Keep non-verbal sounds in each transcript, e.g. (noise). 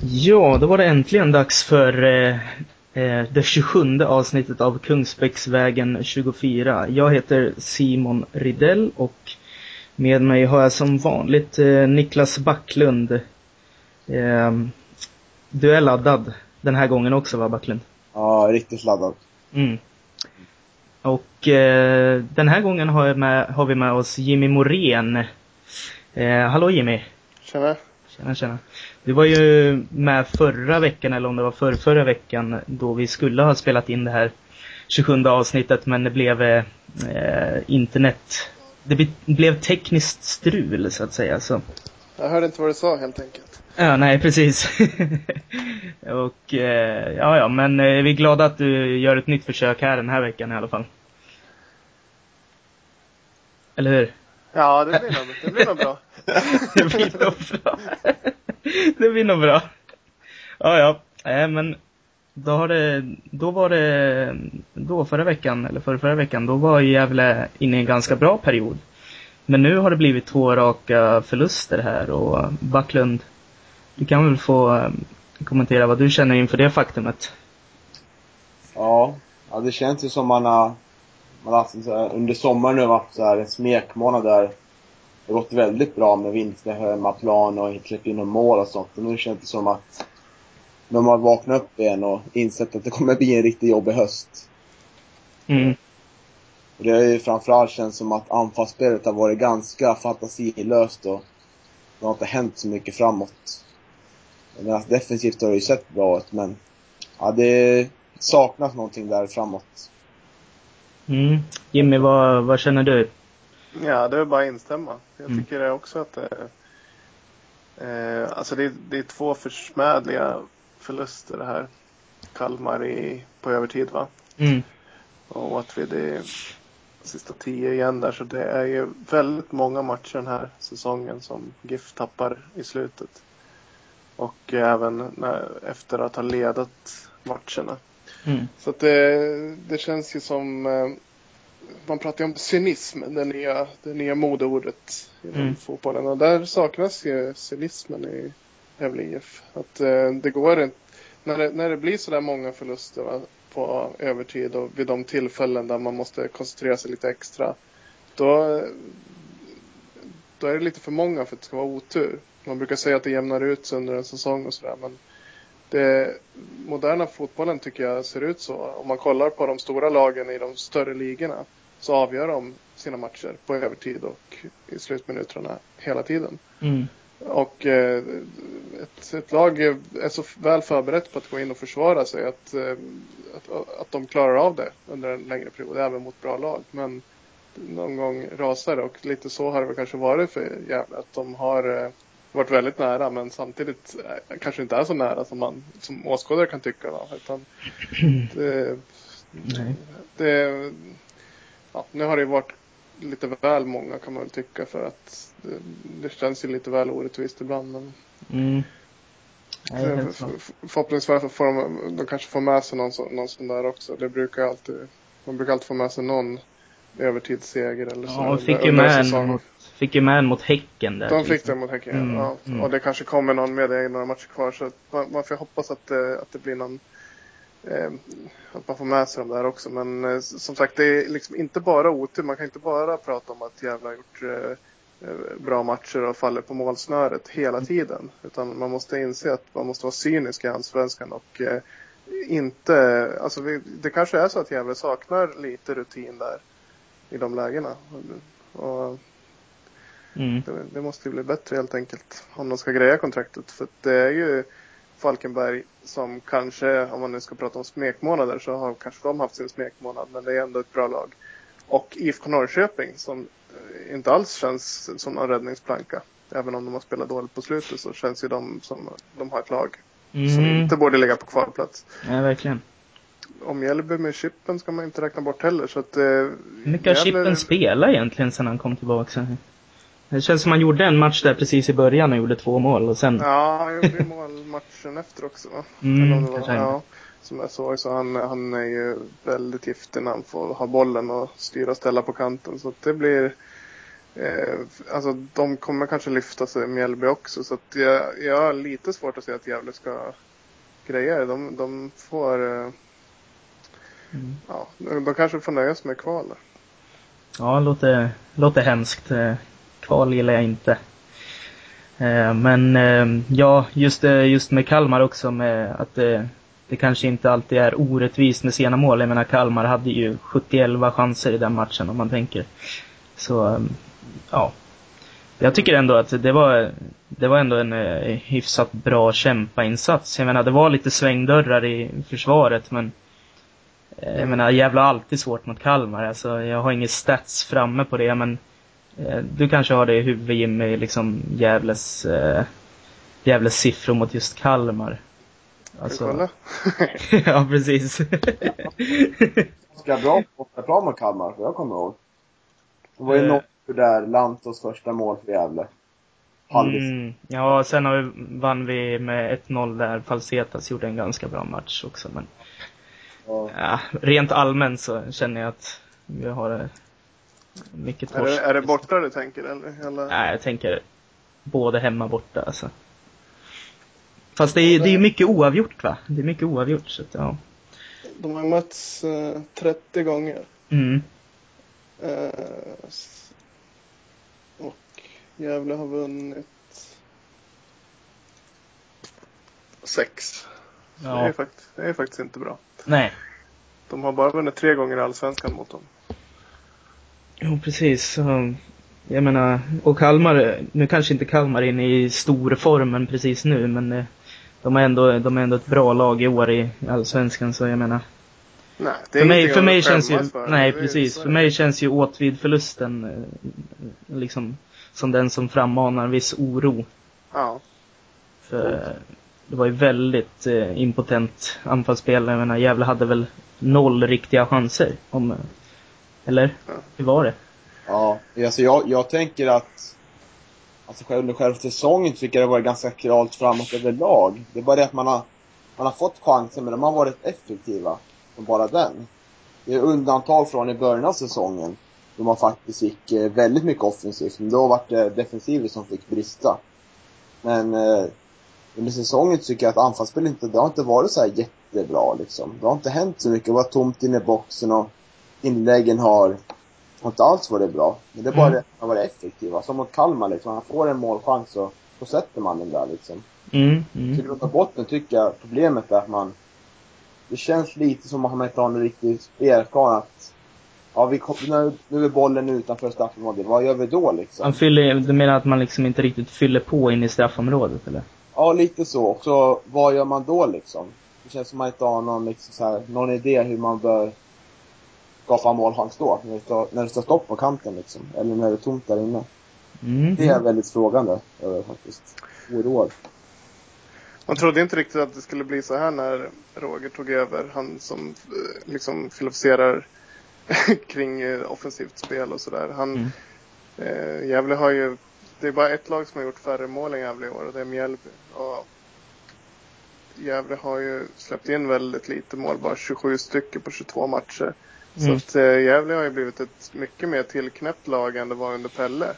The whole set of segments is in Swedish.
Ja, då var det äntligen dags för eh, eh det 27 avsnittet av Kungsbäcksvägen 24. Jag heter Simon Ridell och med mig har jag som vanligt eh, Niklas Backlund. Eh, du är laddad den här gången också va, Backlund? Ja, riktigt laddad. Mm. Och eh, den här gången har, med, har, vi med oss Jimmy Morén. Eh, hallå Jimmy! Tjena! Tjena, tjena. Du var ju med förra veckan, eller om det var för förra veckan, då vi skulle ha spelat in det här 27 avsnittet, men det blev eh, internet... Det blev tekniskt strul, så att säga. Så. Jag hörde inte vad du sa, helt enkelt. Ja, nej, precis. (laughs) och, eh, ja, ja, men eh, vi är glada att du gör ett nytt försök här den här veckan i alla fall. Eller hur? Ja, det blir nog, det blir nog bra det blir nog bra. det blir nog bra. Ja, ja. Äh, men då har det, då var det, då förra veckan, eller förra, förra veckan, då var Gävle inne i en ganska bra period. Men nu har det blivit två raka förluster här och eh, Backlund, du kan väl få eh, kommentera vad du känner inför det faktumet? Ja, ja det känns ju som man har man har haft under sommaren nu varit så här en smekmånad där det gått väldigt bra med vinster, hemmaplan och släppt in mål och sånt. Och nu känns det som att de har vaknat upp igen och insett att det kommer bli en riktigt jobbig höst. Mm. Och det har ju framförallt känts som att anfallsspelet har varit ganska fantasilöst och det har inte hänt så mycket framåt. Men defensivt har det ju sett bra ut men ja, det saknas någonting där framåt. Mm. Jimmy, vad, vad känner du? Ja, det är bara att instämma. Jag mm. tycker det också att det eh, alltså det, det är två försmädliga förluster det här. Kalmar i, på övertid va? Mm. Och Åtvid i sista tio igen där. Så det är ju väldigt många matcher den här säsongen som GIF tappar i slutet. Och även när, efter att ha ledat matcherna. Mm. Så att det, det känns ju som eh, man pratar ju om cynism, det nya, det nya modeordet inom mm. fotbollen. Och där saknas ju cynismen i Gävle IF. Att eh, det går inte, när det, när det blir sådär många förluster va, på övertid och vid de tillfällen där man måste koncentrera sig lite extra. Då, då är det lite för många för att det ska vara otur. Man brukar säga att det jämnar ut sig under en säsong och sådär. Men det moderna fotbollen tycker jag ser ut så. Om man kollar på de stora lagen i de större ligorna så avgör de sina matcher på övertid och i slutminuterna hela tiden. Mm. Och eh, ett, ett, lag är så väl förberett på att gå in och försvara sig att, eh, att, att de klarar av det under en längre period, även mot bra lag. Men någon gång rasar det och lite så har det väl kanske varit för Gävle. Att de har eh, varit väldigt nära men samtidigt eh, kanske inte är så nära som man som åskådare kan tycka. Då, utan det, (clears throat) det, ja, nu har det varit lite väl många kan man väl tycka för att det, det känns ju lite väl orättvist ibland. Men mm. förhoppningsvis får de, de kanske får med sig någon, någon sån där också. Det brukar alltid, man brukar alltid få med sig någon övertidsseger eller så. Ja, och fick ju med en mot, fick ju med en mot Häcken där. De fick liksom. det mot Häcken, mm, ja. Mm. Och det kanske kommer någon med det i några matcher kvar. Så man, man får hoppas att det, att det blir någon eh, att man får med sig dem där också. Men eh, som sagt, det är liksom inte bara otur. Man kan inte bara prata om att Gävle har gjort eh, eh, bra matcher och faller på målsnöret hela mm. tiden. Utan man måste inse att man måste vara cynisk i Allsvenskan och eh, inte, alltså vi, det kanske är så att Gävle saknar lite rutin där i de lägena. Och mm. det, det, måste ju bli bättre helt enkelt om de ska greja kontraktet. För det är ju Falkenberg som kanske, om man nu ska prata om smekmånader, så har kanske de haft sin smekmånad. Men det är ändå ett bra lag. Och IFK Norrköping som eh, inte alls känns som någon räddningsplanka. Även om de har spelat dåligt på slutet så känns ju de som de har ett lag mm. som inte borde ligga på kvalplats. Ja, verkligen om Mjällby med Chippen ska man inte räkna bort heller. Så att, eh, Hur mycket har Chippen spelat egentligen sedan han kom tillbaka? Det känns som han gjorde en match där precis i början och gjorde två mål och sen... Ja, han gjorde mål matchen efter också va? Mm, var, ja, som jag såg så han, han är ju väldigt giftig när han får ha bollen och styra och ställa på kanten. Så det blir... Eh, alltså de kommer kanske lyfta sig Mjällby också så att jag, jag har lite svårt att se att Gävle ska greja det. De, de får eh, mm. ja, de kanske får nöja sig med kval. Ja, låter, låter hemskt. Kval gillar jag inte. Eh, men eh, ja, just, eh, just med Kalmar också med att det, det kanske inte alltid är orättvist med sena mål. Jag menar Kalmar hade ju 71 chanser i den matchen om man tänker. Så ja. Jag tycker ändå att det var, det var ändå en eh, hyfsat bra kämpainsats. Jag menar, det var lite svängdörrar i försvaret, men eh, jag menar, Gävle har alltid svårt mot Kalmar. Alltså, jag har inget stats framme på det, men du kanske har det i huvudet Jimmy, liksom Gävles, eh, Gävles siffror mot just Kalmar. Alltså... (laughs) ja, precis. Ganska bra, bra mot Kalmar, jag kommer ihåg. Det var ju eh. något där Lantos första mål för Gävle. Mm, ja, sen har vi, vann vi med 1-0 där Falsetas gjorde en ganska bra match också. Men ja. ja rent allmänt så känner jag att vi har mycket torsk. Är det, är det borta du tänker eller? eller? Nej, jag tänker både hemma och borta alltså. Fast det är, det är mycket oavgjort va? Det är mycket oavgjort så att, ja. De har mötts eh, 30 gånger. Mm. Eh, Gävle har vunnit sex. Ja. Det, är faktiskt, det är faktiskt inte bra. Nej. De har bara vunnit tre gånger i Allsvenskan mot dem. Jo, precis. Jag menar, och Kalmar, nu kanske inte Kalmar är inne i storformen precis nu, men eh, de är ändå, de är ändå ett bra lag i år i Allsvenskan, så jag menar. Nej, för mig, för mig känns ju, för. nej precis, för mig känns ju Åtvid-förlusten eh, liksom som den som frammanar en viss oro. Ja. För det var ju väldigt eh, impotent anfallsspel. Jag menar, Gävle hade väl noll riktiga chanser. Om, eller? Ja. Hur var det? Ja, alltså jag, jag tänker att Alltså själv, under själva säsongen tycker jag det varit ganska klart framåt överlag. Det är bara det att man har, man har fått chansen men de har varit effektiva. Som bara den. Det är undantag från i början av säsongen då man faktiskt gick eh, väldigt mycket offensivt. Men då var det defensiven som fick brista. Men eh, under säsongen tycker jag att anfallsspelet inte, det har inte varit så här jättebra liksom. Det har inte hänt så mycket. Det var tomt inne i boxen och inläggen har, har inte alls varit bra. Men det är bara mm. det att man varit effektiva. Som mot Kalmar liksom. Man får en målchans och då sätter man den där liksom. Mm, mm. Så grund och botten tycker jag problemet är att man det känns lite som att man inte har en riktig att Ja, vi kom, nu, nu är bollen utanför straffområdet. Vad gör vi då liksom? Man fyller, du menar att man liksom inte riktigt fyller på in i straffområdet eller? Ja, lite så. Och så, vad gör man då liksom? Det känns som att man inte har någon, liksom, så här, någon idé hur man bör skapa målchans då. När det, står, när det står stopp på kanten liksom. Eller när det är tomt där inne. Mm. Det är jag väldigt frågande över faktiskt. Oroad. Man trodde inte riktigt att det skulle bli så här när Roger tog över. Han som eh, liksom filosoferar (laughs) kring eh, offensivt spel och sådär. Han, mm. eh, Gävle har ju, det är bara ett lag som har gjort färre mål än Gävle i år och det är Mjällby. Och Gävle har ju släppt in väldigt lite mål, bara 27 stycken på 22 matcher. Mm. Så att eh, Gävle har ju blivit ett mycket mer tillknäppt lag än det var under Pelle.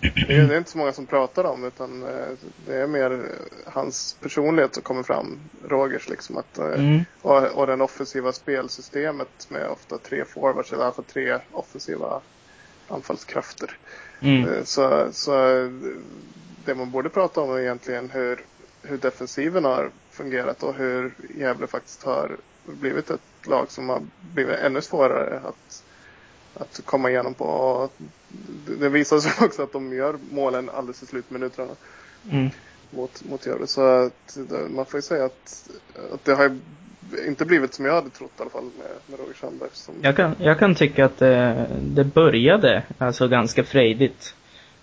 Det är, det är inte så många som pratar om utan eh, det är mer hans personlighet som kommer fram. Rogers liksom. Att, eh, mm. och, och den offensiva spelsystemet med ofta tre forwards, eller i alla fall tre offensiva anfallskrafter. Mm. Eh, så, så det man borde prata om är egentligen hur, hur defensiven har fungerat och hur Gävle faktiskt har blivit ett lag som har blivit ännu svårare att att komma igenom på. Och det visar sig (laughs) också att de gör målen alldeles i slutminuterna. Mm. Mot, mot Gävle. Så att, man får ju säga att, att det har inte blivit som jag hade trott i alla fall med, med Roger Sandberg. Som... Jag, kan, jag kan tycka att det, det började alltså ganska frejdigt.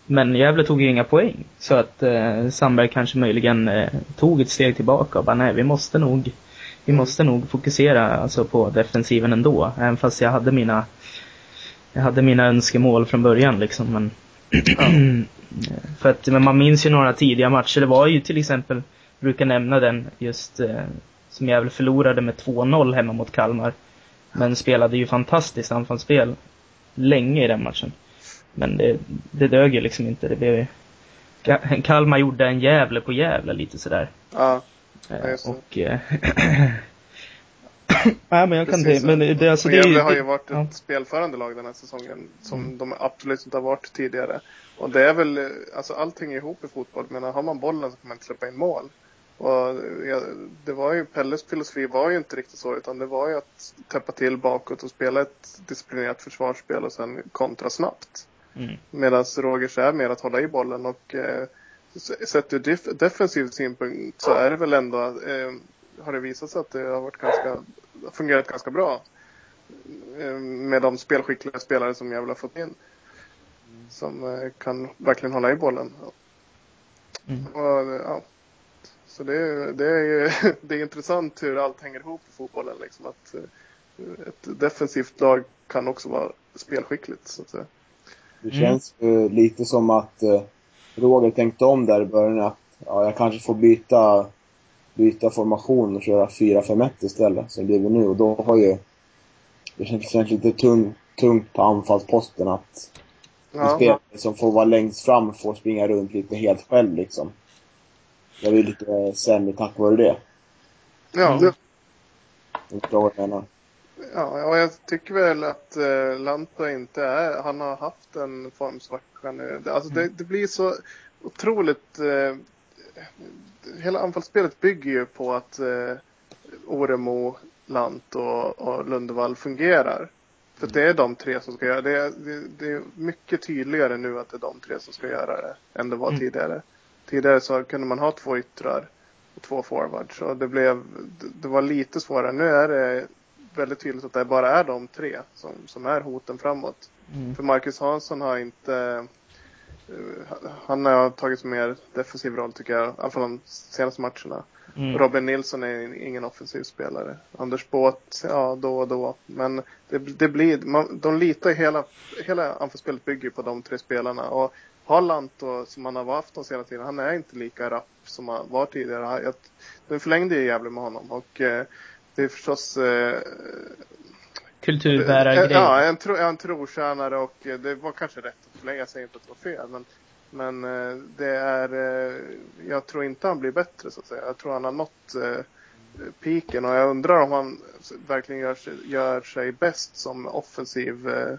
Men Gävle tog ju inga poäng. Så att eh, Sandberg kanske möjligen eh, tog ett steg tillbaka och bara nej, vi måste nog vi måste nog fokusera alltså, på defensiven ändå. Även fast jag hade mina jag hade mina önskemål från början liksom, men... (clears throat) för att, men man minns ju några tidiga matcher. Det var ju till exempel, brukar nämna den just, eh, som Gävle förlorade med 2-0 hemma mot Kalmar. Men spelade ju fantastiskt anfallsspel länge i den matchen. Men det, det dög ju liksom inte. Det blev Kalmar gjorde en jävle på jävla lite sådär. Ja. Eh, just det. Och... Eh, (clears throat) Nej men jag kan Precis, det, men det, alltså det Gävle har ju varit ett ja. spelförande lag den här säsongen som Mm. de absolut inte har varit tidigare. Och det är väl, eh, alltså allting är ihop i fotboll. Men har man bollen så kan man inte släppa in mål. Och ja, det var ju, Pelles filosofi var ju inte riktigt så utan det var ju att täppa till bakåt och spela ett disciplinerat försvarsspel och sen kontra snabbt. Mm. Medan Rogers är mer att hålla i bollen och eh, sett ur def- defensiv synpunkt så är det väl ändå, eh, har det visat sig att det har varit ganska, fungerat ganska bra. Eh, med de spelskickliga spelare som Gävle har fått in. Som eh, kan verkligen hålla i bollen. Mm. Och, eh, ja. Så det, är- det, är, ju- (laughs) det är intressant hur allt hänger ihop i fotbollen. Liksom, att eh, ett defensivt lag kan också vara spelskickligt. Så att säga. Det Mm. känns ju lite som att eh, Roger tänkte om där i början att ja, jag kanske får byta, byta formation och köra 4-5-1 istället, som det blir nu. Och då har ju det känns, känns lite tung, tungt på anfallsposten att Ja, spelare som får vara längst fram får springa runt lite helt själv liksom. Jag är lite sämre tack vare det. ja, Mm. Om du förstår vad jag menar. Ja, jag tycker väl att eh, Lanta inte är, han har haft en formsvacka nu. Det- Alltså det, det blir så otroligt, eh, hela anfallsspelet bygger ju på att eh, Oremo, Lant och, och Lundevall fungerar. För det är de tre som ska göra det. Det, det är mycket tydligare nu att det är de tre som ska göra det än det var Mm. tidigare. Tidigare så kunde man ha två yttrar och två forwards. Och det, blev, det var lite svårare. Nu är det väldigt tydligt att det bara är de tre som, som är hoten framåt. Mm. För Marcus Hansson har inte eh, han har tagit mer defensiv roll tycker jag, i alla fall de senaste matcherna. Mm. Robin Nilsson är ingen offensiv spelare. Anders Båth, ja då och då. Men det, det blir, man, de litar ju hela, hela anfallsspelet bygger på de tre spelarna. Och Halland då, som han har haft de senaste tiden, han är inte lika rapp som han var tidigare. Jag, den förlängde ju jävligt med honom och eh, det är förstås eh, Kulturbärargrej. Ja, en, tro, en trotjänare och eh, det var kanske rätt att förlänga. Säger inte att det var fel. Men, men eh, det är, eh, jag tror inte han blir bättre så att säga. Jag tror han har nått eh, piken och jag undrar om han verkligen gör sig, gör sig bäst som offensiv eh,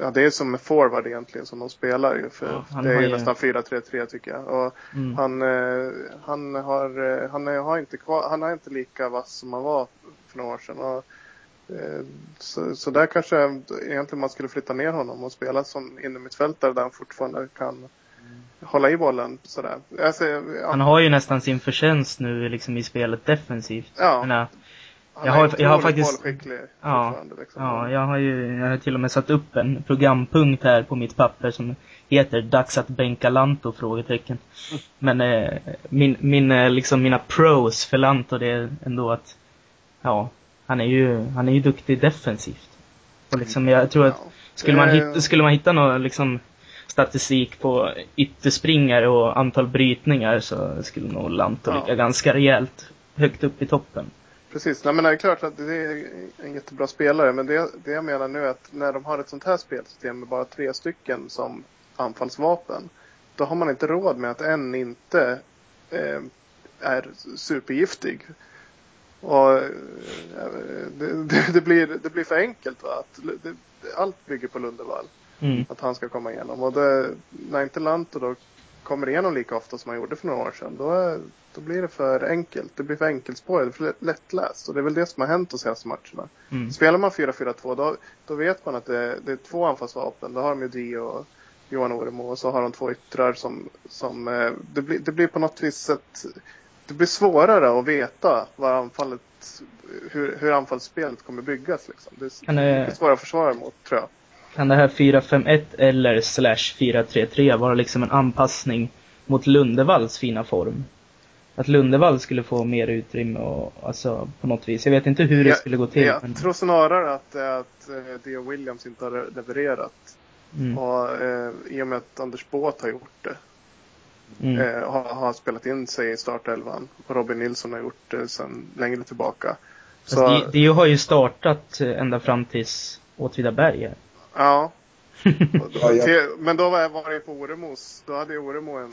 Ja, det är som med forward egentligen som de spelar ju. För Ja, det är ju nästan 4-3-3 tycker jag. Och Mm. han, eh, han har, eh, han har inte kvar, han är inte lika vass som han var för några år sedan. Och, eh, så, så där kanske egentligen man skulle flytta ner honom och spela som innermittfältare där han fortfarande kan hålla i bollen sådär. Alltså, ja, Han har ju nästan sin förtjänst nu liksom i spelet defensivt. Ja. Menar, han jag har- jag har faktiskt- Ja. Liksom. Ja, jag har ju jag har till och med satt upp en programpunkt här på mitt papper som heter Dags att bänka Lanto? frågetecken. Men eh, min, min, eh, liksom mina pros för Lanto det är ändå att, ja, han är ju, han är ju duktig defensivt. Och liksom jag tror att skulle man hitta, skulle man hitta någon liksom statistik på ytterspringare och antal brytningar så skulle nog Lanto Ja. ligga ganska rejält högt upp i toppen. Precis, Nej, men det är klart att det är en jättebra spelare. Men det, det jag menar nu är att när de har ett sånt här spelsystem med bara tre stycken som anfallsvapen. Då har man inte råd med att en inte eh, är supergiftig. Och eh, det, det, det, blir, det blir för enkelt va. Att det, allt bygger på Lundevall. Mm. Att han ska komma igenom. Och det, när inte Lanto då kommer igenom lika ofta som han gjorde för några år sedan. Då, är, då blir det för enkelt. Det blir för enkelspårigt, för lättläst. Och det är väl det som har hänt de senaste matcherna. Mm. Spelar man 4-4-2 då, då vet man att det, det är två anfallsvapen. Då har de ju Dio och Johan Oremo och så har de två yttrar som, som eh, det, blir, det blir på något vis ett, det blir svårare att veta vad anfallet, hur, hur anfallsspelet kommer byggas liksom. Det är, Kan det- svårare att försvara mot tror jag. Kan det här 4-5-1 eller slash 4-3-3 vara liksom en anpassning mot Lundevalls fina form? Att Lundevall skulle få mer utrymme och alltså på något vis. Jag vet inte hur det Jag- skulle gå till. Jag men, tror snarare att att eh, Dio Williams inte har levererat. mm, Och eh, i och med att Anders Båth har gjort det. mm, Eh, har, har spelat in sig i startelvan. Och Robin Nilsson har gjort det sedan längre tillbaka. Di- Dio har ju startat eh, ända fram tills Åtvidaberg. Ja. (laughs) Men då var, var det på Oremos, då hade Oremo en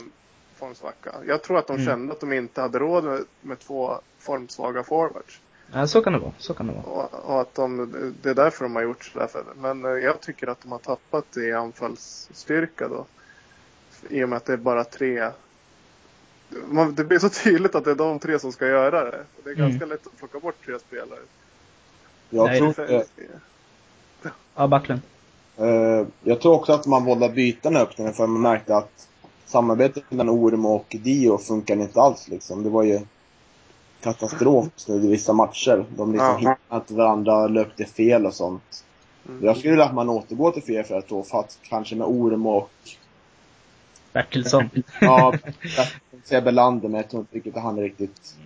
formsvacka. Jag tror att de Mm. kände att de inte hade råd med, med två formsvaga forwards. Ja, så kan det vara. Så kan det vara. Och, och att de, det är därför de har gjort sådär. För, men eh, jag tycker att de har tappat i anfallsstyrka då. I och med att det är bara tre. Man, det blir så tydligt att det är de tre som ska göra det. Det är Mm. ganska lätt att plocka bort tre spelare. Jag Nej, tror, För- Ja, Backlund. eh, jag tror också att man valde att byta den öppningen för man märkte att samarbetet mellan Orm och Dio funkar inte alls liksom. Det var ju katastrof i vissa matcher. De liksom hittade inte varandra, löpte fel och sånt. Mm. Jag skulle vilja att man återgår till 4-4-2 för kanske med Orm och, Bertilsson. ja, (laughs) säga Belander men jag tror inte riktigt att han är riktigt,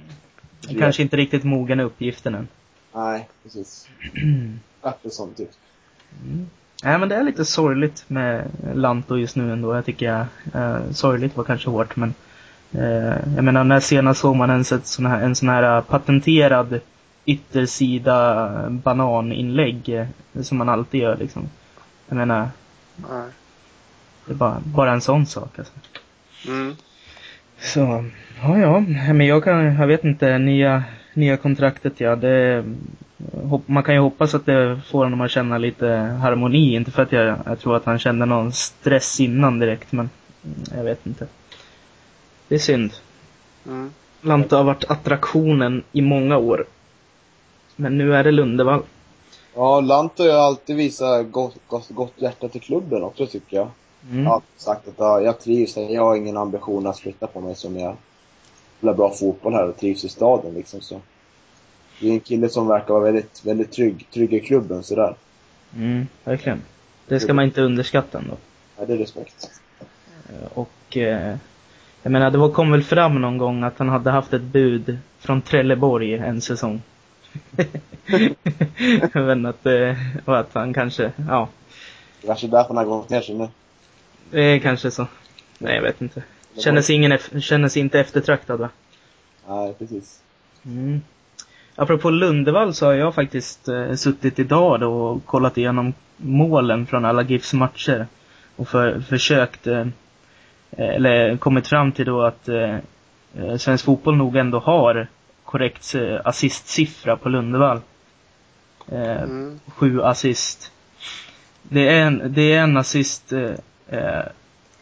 Kanske inte riktigt mogen i uppgiften än. nej precis. (clears throat) Bertilsson typ. Mm. Nej men det är lite sorgligt med Lanto just nu ändå. Jag tycker jag, eh, sorgligt var kanske hårt men eh, jag menar när senast såg man ens ett sån här, en sån här patenterad yttersida bananinlägg eh, som man alltid gör liksom. Jag menar, Nej. det är bara, bara en sån sak alltså. Mm. Så, ja ja, men jag kan, jag vet inte, nya, nya kontraktet ja, det, man kan ju hoppas att det får honom att känna lite harmoni, inte för att jag, jag tror att han kände någon stress innan direkt, men jag vet inte. Det är synd. Mm. Lante har varit attraktionen i många år. Men nu är det Lundevall. Ja, Lanto har ju alltid visat gott, gott, gott hjärta till klubben också tycker jag. Mm. Jag har sagt att ja, jag trivs här. Jag har ingen ambition att flytta på mig som jag spelar bra fotboll här och trivs i staden liksom så. Det är en kille som verkar vara väldigt, väldigt trygg, trygg i klubben sådär. Mm, verkligen. Det ska man inte underskatta ändå. Ja, det är respekt. Eh, Och eh, jag menar, det var, kom väl fram någon gång att han hade haft ett bud från Trelleborg en säsong. (laughs) Men att, eh, och att han kanske, ja, Det är kanske därför han har gått ner sig nu. det är kanske så. Nej, jag vet inte. Kändes, ingen, eff- kändes inte eftertraktad va? Nej, precis. Mm. Apropå Lundevall så har jag faktiskt eh, suttit idag då och kollat igenom målen från alla GIFs matcher. Och för, försökt, eh, eller kommit fram till då att eh, eh, svensk fotboll nog ändå har korrekt eh, assistsiffra på Lundevall. Eh, Mm. Sju assist. Det är en, det är en assist, eh, eh,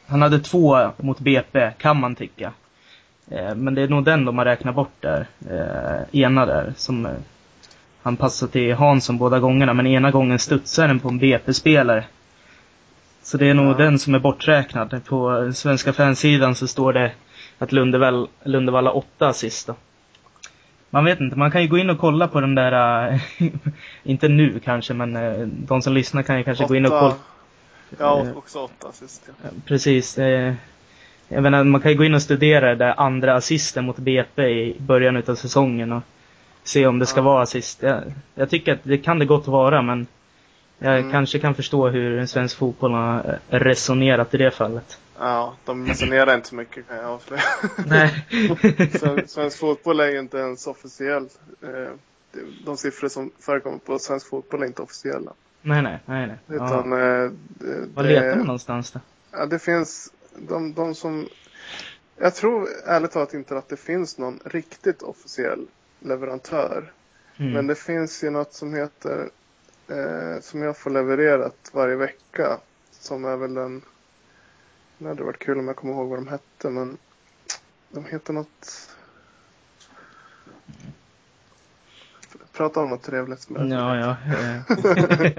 han hade två mot BP, kan man tycka. Eh, Men det är nog den de har räknat bort där. Eh, ena där som eh, han passade till Hansson båda gångerna men ena gången studsar den på en BP-spelare. Så det är nog Ja. den som är borträknad. På svenska fansidan så står det att Lundevall, har åtta assist då. Man vet inte, man kan ju gå in och kolla på den där, (laughs) inte nu kanske men de som lyssnar kan ju kanske gå in och kolla. Ja, också åtta assist. Ja. Precis. Jag menar, man kan ju gå in och studera det där andra assisten mot BP i början utav säsongen och se om det ska Ja. vara assist. Jag, jag tycker att det kan det gott vara men jag Mm. kanske kan förstå hur en svensk fotboll har eh, resonerat i det fallet. ja, de resonerar inte så mycket kan jag avslöja. (laughs) Nej. Sven- Svensk fotboll är ju inte ens officiell. Eh, De siffror som förekommer på svensk fotboll är inte officiella. nej, nej, nej, nej. Utan Ja. eh, det, Var letar man någonstans då? Ja, det finns de, de som... Jag tror ärligt talat inte att det finns någon riktigt officiell leverantör. Mm. Men det finns ju något som heter, eh, som jag får levererat varje vecka. Som är väl en, det hade varit kul om jag kommer ihåg vad de hette men de heter något, prata om något trevligt är Ja, ja. eh.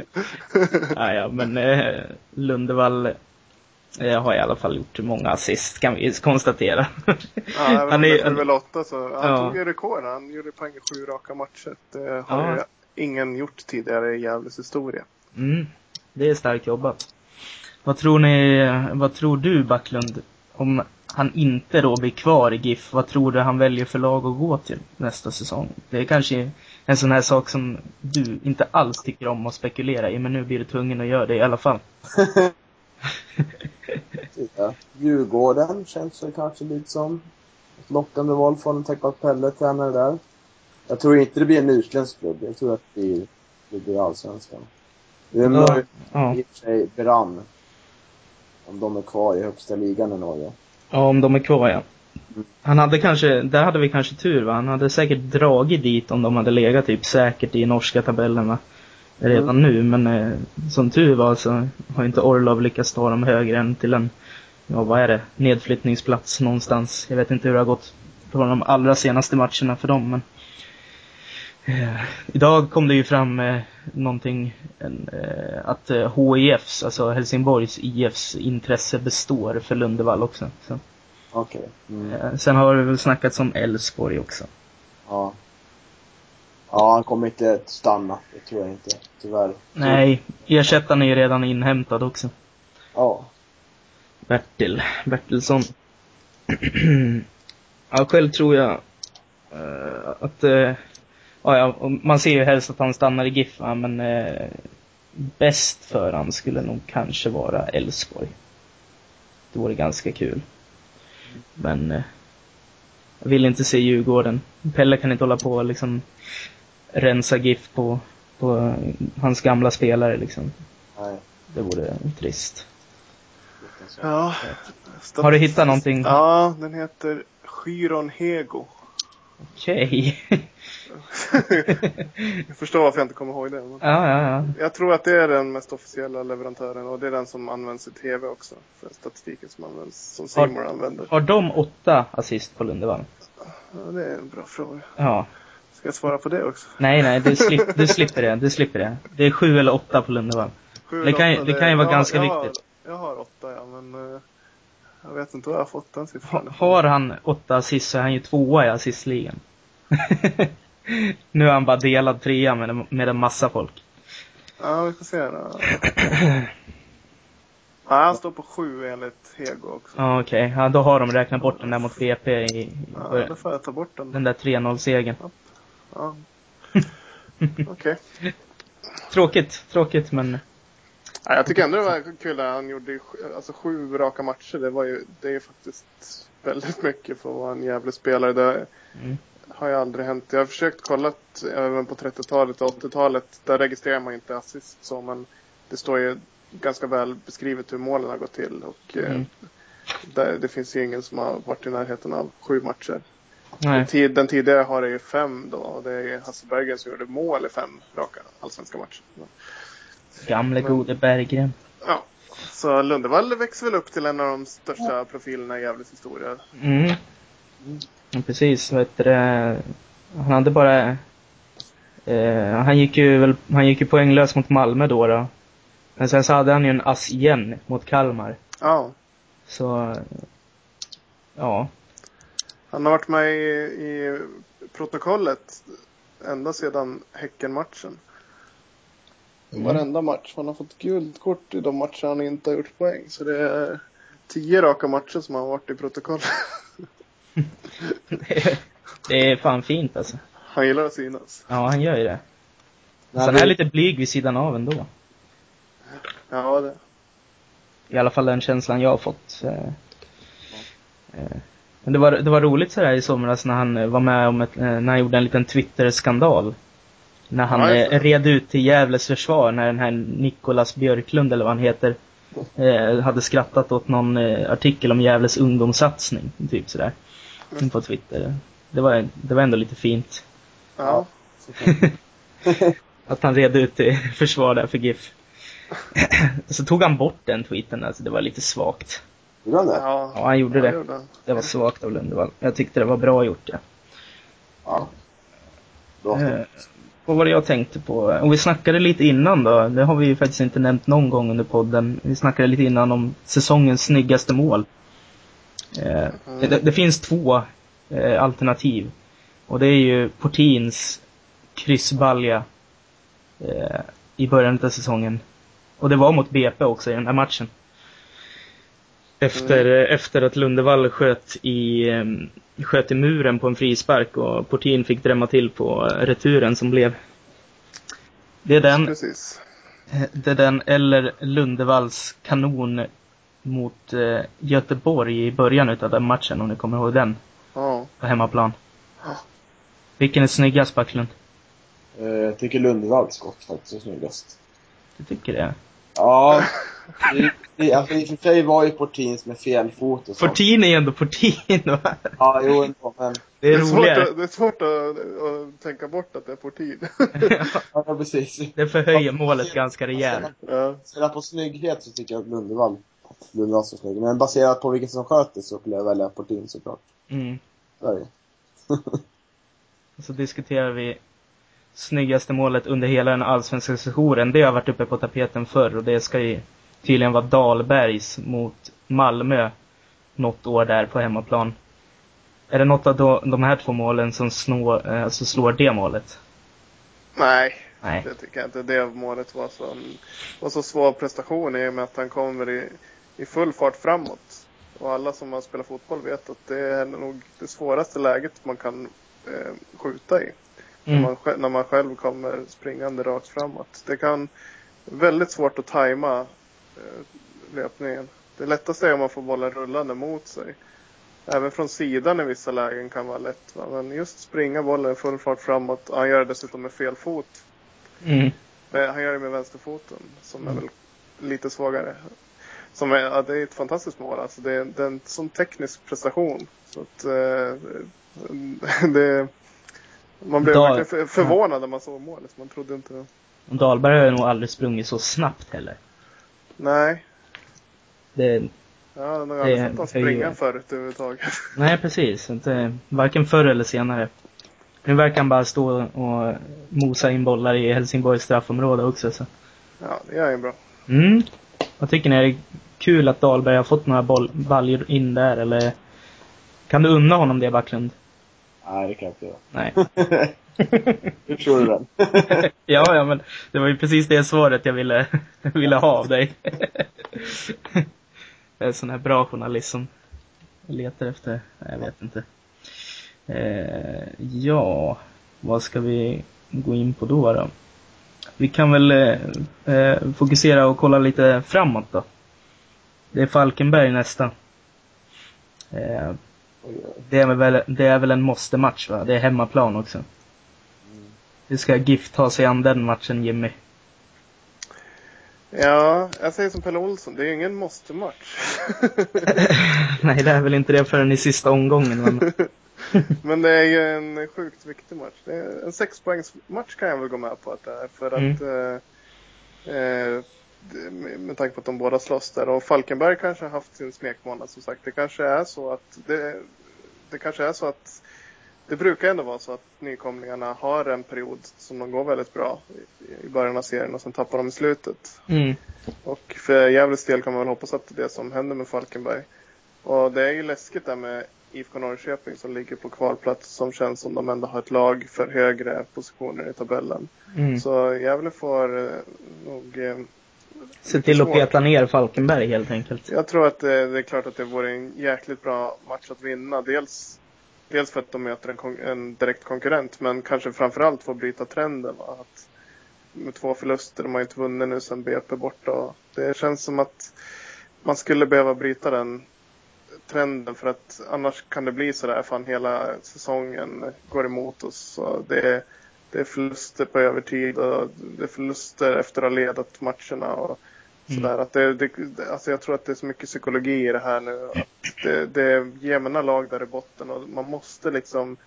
(laughs) ja, ja, men eh, Lundevall eh, har i alla fall gjort många assist kan vi konstatera. Ja, Han är- är väl åtta så. Han Ja. tog ju rekord. Han gjorde poäng i sju raka matcher. Det har Ja. ju ingen gjort tidigare i Gävles historia. Mm, det är starkt jobbat. Vad tror ni, vad tror du Backlund, om han inte då blir kvar i GIF, vad tror du han väljer för lag att gå till nästa säsong? Det är kanske en sån här sak som du inte alls tycker om att spekulera i, men nu blir du tvungen att göra det i alla fall. (laughs) Ja. Djurgården känns väl kanske lite som ett lockande val från vare Pelle, tränare där. Jag tror inte det blir en utländsk klubb. Jag tror att det blir, det blir allsvenskan. Det ju Ja. i och för sig Brann. Om de är kvar i högsta ligan i Norge. ja, om de är kvar ja. Han hade kanske, där hade vi kanske tur va? Han hade säkert dragit dit om de hade legat typ säkert i norska tabellerna redan nu, men eh, som tur var så har inte Orlov lyckats ta dem högre än till en, ja vad är det, nedflyttningsplats någonstans. Jag vet inte hur det har gått på de allra senaste matcherna för dem, men eh, idag kom det ju fram eh, någonting, en, eh, att eh, HIFs, alltså Helsingborgs IFs intresse består för Lundevall också. Så. Okej. Mm. Eh, Sen har det väl snackats om Elfsborg också. Ja. Ja, han kommer inte att stanna. Det tror jag inte. Tyvärr. Nej, ersättaren är ju redan inhämtad också. Ja. Bertil Bertilsson. (clears throat) ja, själv tror jag eh, att, eh, ja, man ser ju helst att han stannar i GIF, men eh, bäst för han skulle nog kanske vara Elfsborg. Det vore ganska kul. Men jag vill inte se Djurgården. Pelle kan inte hålla på liksom rensa GIF på, på hans gamla spelare liksom. Nej. Det vore trist. Ja. Har du hittat någonting? Ja, den heter Chyron Hego. Okej. (laughs) Jag förstår varför jag inte kommer ihåg det. Men ja, ja, ja. jag tror att det är den mest officiella leverantören och det är den som används i TV också. För statistiken som används, som Har- Simor använder. Har de åtta assist på Lundevall? Ja, det är en bra fråga. Ja. Ska jag svara på det också? Nej, nej, du, slip, (laughs) du slipper det. Du slipper det. Det är sju eller åtta på Lundevall. Det kan åtta, det kan ju vara jag- ganska jag viktigt. Har, jag har åtta ja, men eh, jag vet inte var jag har fått den siffran. har han åtta assist så är han ju tvåa i assistligan. (laughs) nu är han bara delad trea med, en- med en massa folk. Ja, vi får se då. (clears throat) Ja, han står på sju enligt Hego också. Ja, okej. Ja, då har de räknat bort den där mot BP i, Ja, då får jag ta bort den. Den där 3-0-segern. Ja. (laughs) Okej. Tråkigt, tråkigt men Ja, jag tycker ändå det var kul att han gjorde alltså, sju raka matcher. Det, var ju, det är ju faktiskt väldigt mycket för att vara en jävla spelare. Det mm. har ju aldrig hänt. Jag har försökt kolla även på 30-talet och 80-talet. Där registrerar man inte assist så, men det står ju ganska väl beskrivet hur målen har gått till. Och eh, Mm. där, det finns ju ingen som har varit i närheten av sju matcher. Nej. Den, tid, den tidigare har det ju fem då och det är Hasse Berggren som gjorde mål i fem raka allsvenska matcher. Gamle Men- gode Berggren. Ja, så Lundevall växer väl upp till en av de största profilerna i Gävles historia. Mm. Ja, precis, vet du, han hade bara eh, han gick ju väl, han gick ju poänglös mot Malmö då, då. Men sen så hade han ju en ass igen mot Kalmar. Ja, Så, ja. Han har varit med i, i protokollet ända sedan Häckenmatchen. Mm. Varenda match. Han har fått gult kort i de matcher han inte har gjort poäng. Så det är tio raka matcher som han har varit i protokollet. Det, (laughs) är- det är fan fint alltså. Han gillar att synas. Ja, han gör ju det. Nej, Sen är han lite blyg vid sidan av ändå. Ja, det. I alla fall den känslan jag har fått. Eh, eh, Men det var, det var roligt sådär i somras när han eh, var med om ett, eh, när han gjorde en liten Twitter-skandal. När han Ja, eh, red ut till Gävles försvar när den här Nikolas Björklund eller vad han heter eh, hade skrattat åt någon eh, artikel om Gävles ungdomssatsning. Typ sådär. Mm. På Twitter. Det var, det var ändå lite fint. Ja. (laughs) Att han red ut till försvar där för GIF. (clears throat) Så tog han bort den tweeten, alltså det var lite svagt. Gjorde han det? Ja, Ja, han gjorde det. gjorde han. Det var svagt av Lundevall. Jag tyckte det var bra gjort, ja. Ja. Bra. Eh, vad var det jag tänkte på? Och vi snackade lite innan då, det har vi ju faktiskt inte nämnt någon gång under podden. Vi snackade lite innan om säsongens snyggaste mål. Eh, Mm. det, det finns två eh, alternativ. Och det är ju Portins kryssbalja eh, i början av säsongen. Och det var mot BP också i den här matchen. Efter, eh, efter att Lundevall sköt i, sköt i muren på en frispark och Portin fick drämma till på returen som blev. Det är den, Precis. eh, det är den eller Lundevalls kanon mot eh, Göteborg i början utav den matchen om ni kommer ihåg den. Ja. På hemmaplan. Ja. Vilken är snyggast Backlund? Jag tycker Lundevalls skott faktiskt är snyggast. Du tycker det? Ja. Det, det, alltså i och för sig var ju Portins med fel fot och. Portin är ju ändå Portin va? Ja, jo ändå, men. Det är, det är svårt, roligare. att, det är svårt att, att tänka bort att det är Portin. Ja, precis. det förhöjer målet ganska rejält. ja. Baserat på snygghet så tycker jag att Lundevall, Lundevall så snygg. Men baserat på vilken som sköter så skulle jag välja Portin såklart. Mm. Så är det. (laughs) Så diskuterar vi snyggaste målet under hela den allsvenska sessionen. Det har varit uppe på tapeten förr och det ska ju tydligen vara Dahlbergs mot Malmö något år där på hemmaplan. Är det något av de, de här två målen som snår, eh, alltså slår det målet? Nej, Nej. det tycker jag inte. Det målet var så, var så svår prestation i och med att han kommer i, i full fart framåt. Och alla som har spelat fotboll vet att det är nog det svåraste läget man kan eh, skjuta i. När, Mm. man, sj- när man själv kommer springande rakt framåt. Det kan väldigt svårt att tajma eh, löpningen. Det lättaste är om man får bollen rullande mot sig. Även från sidan i vissa lägen kan vara lätt. Va? Men just springa bollen full fart framåt. Han gör det dessutom med fel fot. Mm. Nej, Han gör det med vänsterfoten som är Mm. väl lite svagare. Som är, ja, det är ett fantastiskt mål. Alltså det, är, det är en sån teknisk prestation. Så att, eh, (laughs) det, man blev Dag- verkligen för, förvånad när man såg målet. Man trodde inte... Dahlberg har ju nog aldrig sprungit så snabbt heller. Nej, Det, ja, jag har Det aldrig sett honom är ju- springa förut överhuvudtaget. (laughs) nej precis, inte, varken förr eller senare. Nu verkar han bara stå och mosa in bollar i Helsingborgs straffområde också så. Ja, det är ju bra. Mm. Vad tycker ni? Är det kul att Dahlberg har fått några boll, baljor in där eller? Kan du unna honom det Backlund? Nej, det kan jag inte göra. Nej. (laughs) Hur tror du den? (laughs) ja, ja men det var ju precis det svaret jag ville, (laughs) ville ha av dig. jag är sån här bra journalist som letar efter, nej, jag vet inte. Eh, ja, vad ska vi gå in på då då? Vi kan väl eh, eh, fokusera och kolla lite framåt då. Det är Falkenberg nästa. Eh. Det, är väl, det är väl en måste-match va? Det är hemmaplan också. Hur ska GIF ta sig an den matchen Jimmy? Ja, jag säger som Pelle Olsson. Det är ingen måste-match. (laughs) Nej, det är väl inte det förrän i sista omgången. Men... (laughs) Men det är ju en sjukt viktig match. Det är en sexpoängsmatch kan jag väl gå med på att det är. För Mm. att eh, eh, med tanke på att de båda slåss där. Och Falkenberg kanske har haft sin smekmånad som sagt. Det kanske är så att det, det kanske är så att det brukar ändå vara så att nykomlingarna har en period som de går väldigt bra i- början av serien och sen tappar de i slutet. Mm. Och för Gävles del kan man väl hoppas att det är det som händer med Falkenberg. Och det är ju läskigt där med IFK Norrköping som ligger på kvalplats som känns som de ändå har ett lag för högre positioner i tabellen. Mm. Så Gävle får eh, nog... Eh, Se till att peta ner Falkenberg helt enkelt. jag tror att det, det är klart att det vore en jäkligt bra match att vinna. Dels, dels för att de möter en, en direkt konkurrent men kanske framförallt för att bryta trenden. Va? Att med två förluster, de har inte vunnit nu sen BP borta. Det känns som att man skulle behöva bryta den trenden för att annars kan det bli sådär fan hela säsongen går emot oss. Så det, det är förluster på övertid och det är förluster efter att ha ledat matcherna. Och sådär. Att det, det, alltså jag tror att det är så mycket psykologi i det här nu. Att det, det är jämna lag där i botten och man måste liksom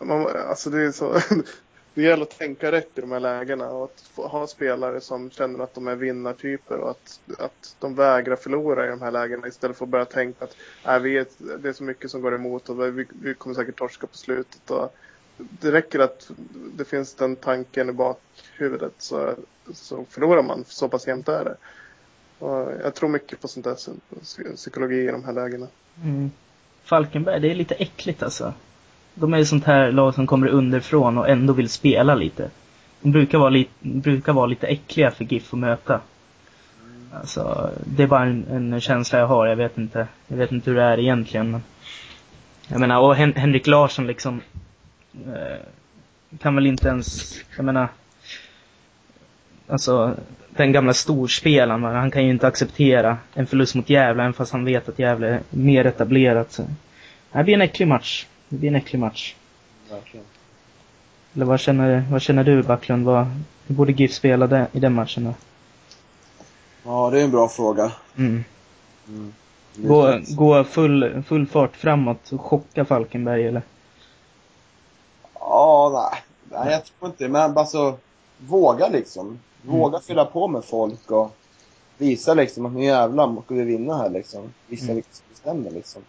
man, alltså det är så (laughs) det gäller att tänka rätt i de här lägena och att få, ha spelare som känner att de är vinnartyper och att, att de vägrar förlora i de här lägena istället för att börja tänka att äh, vi är, det är så mycket som går emot och vi, vi kommer säkert torska på slutet. Och det räcker att det finns den tanken i bakhuvudet så, så förlorar man. Så pass jämnt är det. Och jag tror mycket på sånt där psykologi i de här lägena. Mm. Falkenberg, det är lite äckligt alltså. De är ju sånt här lag som kommer underifrån och ändå vill spela lite. De brukar vara, li- brukar vara lite äckliga för GIF att möta. Alltså, det är bara en, en känsla jag har. Jag vet inte. Jag vet inte hur det är egentligen. Men jag menar, och Hen- Henrik Larsson liksom kan väl inte ens, jag menar, alltså den gamla storspelaren, han kan ju inte acceptera en förlust mot Gävle, även fast han vet att Gävle är mer etablerat. Så. Det blir en äcklig match. Det blir en äcklig match. Verkligen. Eller vad känner, vad känner du Backlund? Vad, hur borde GIF spela det, i den matchen då? Ja, det är en bra fråga. Mm. Mm. Gå, gå full, full fart framåt och chocka Falkenberg eller? Ja, nej. Jag tror inte. Men alltså, våga liksom. Våga Mm. fylla på med folk och visa liksom att nu jävlar ska vi vinna här liksom. Visa Mm. vilka som bestämmer liksom.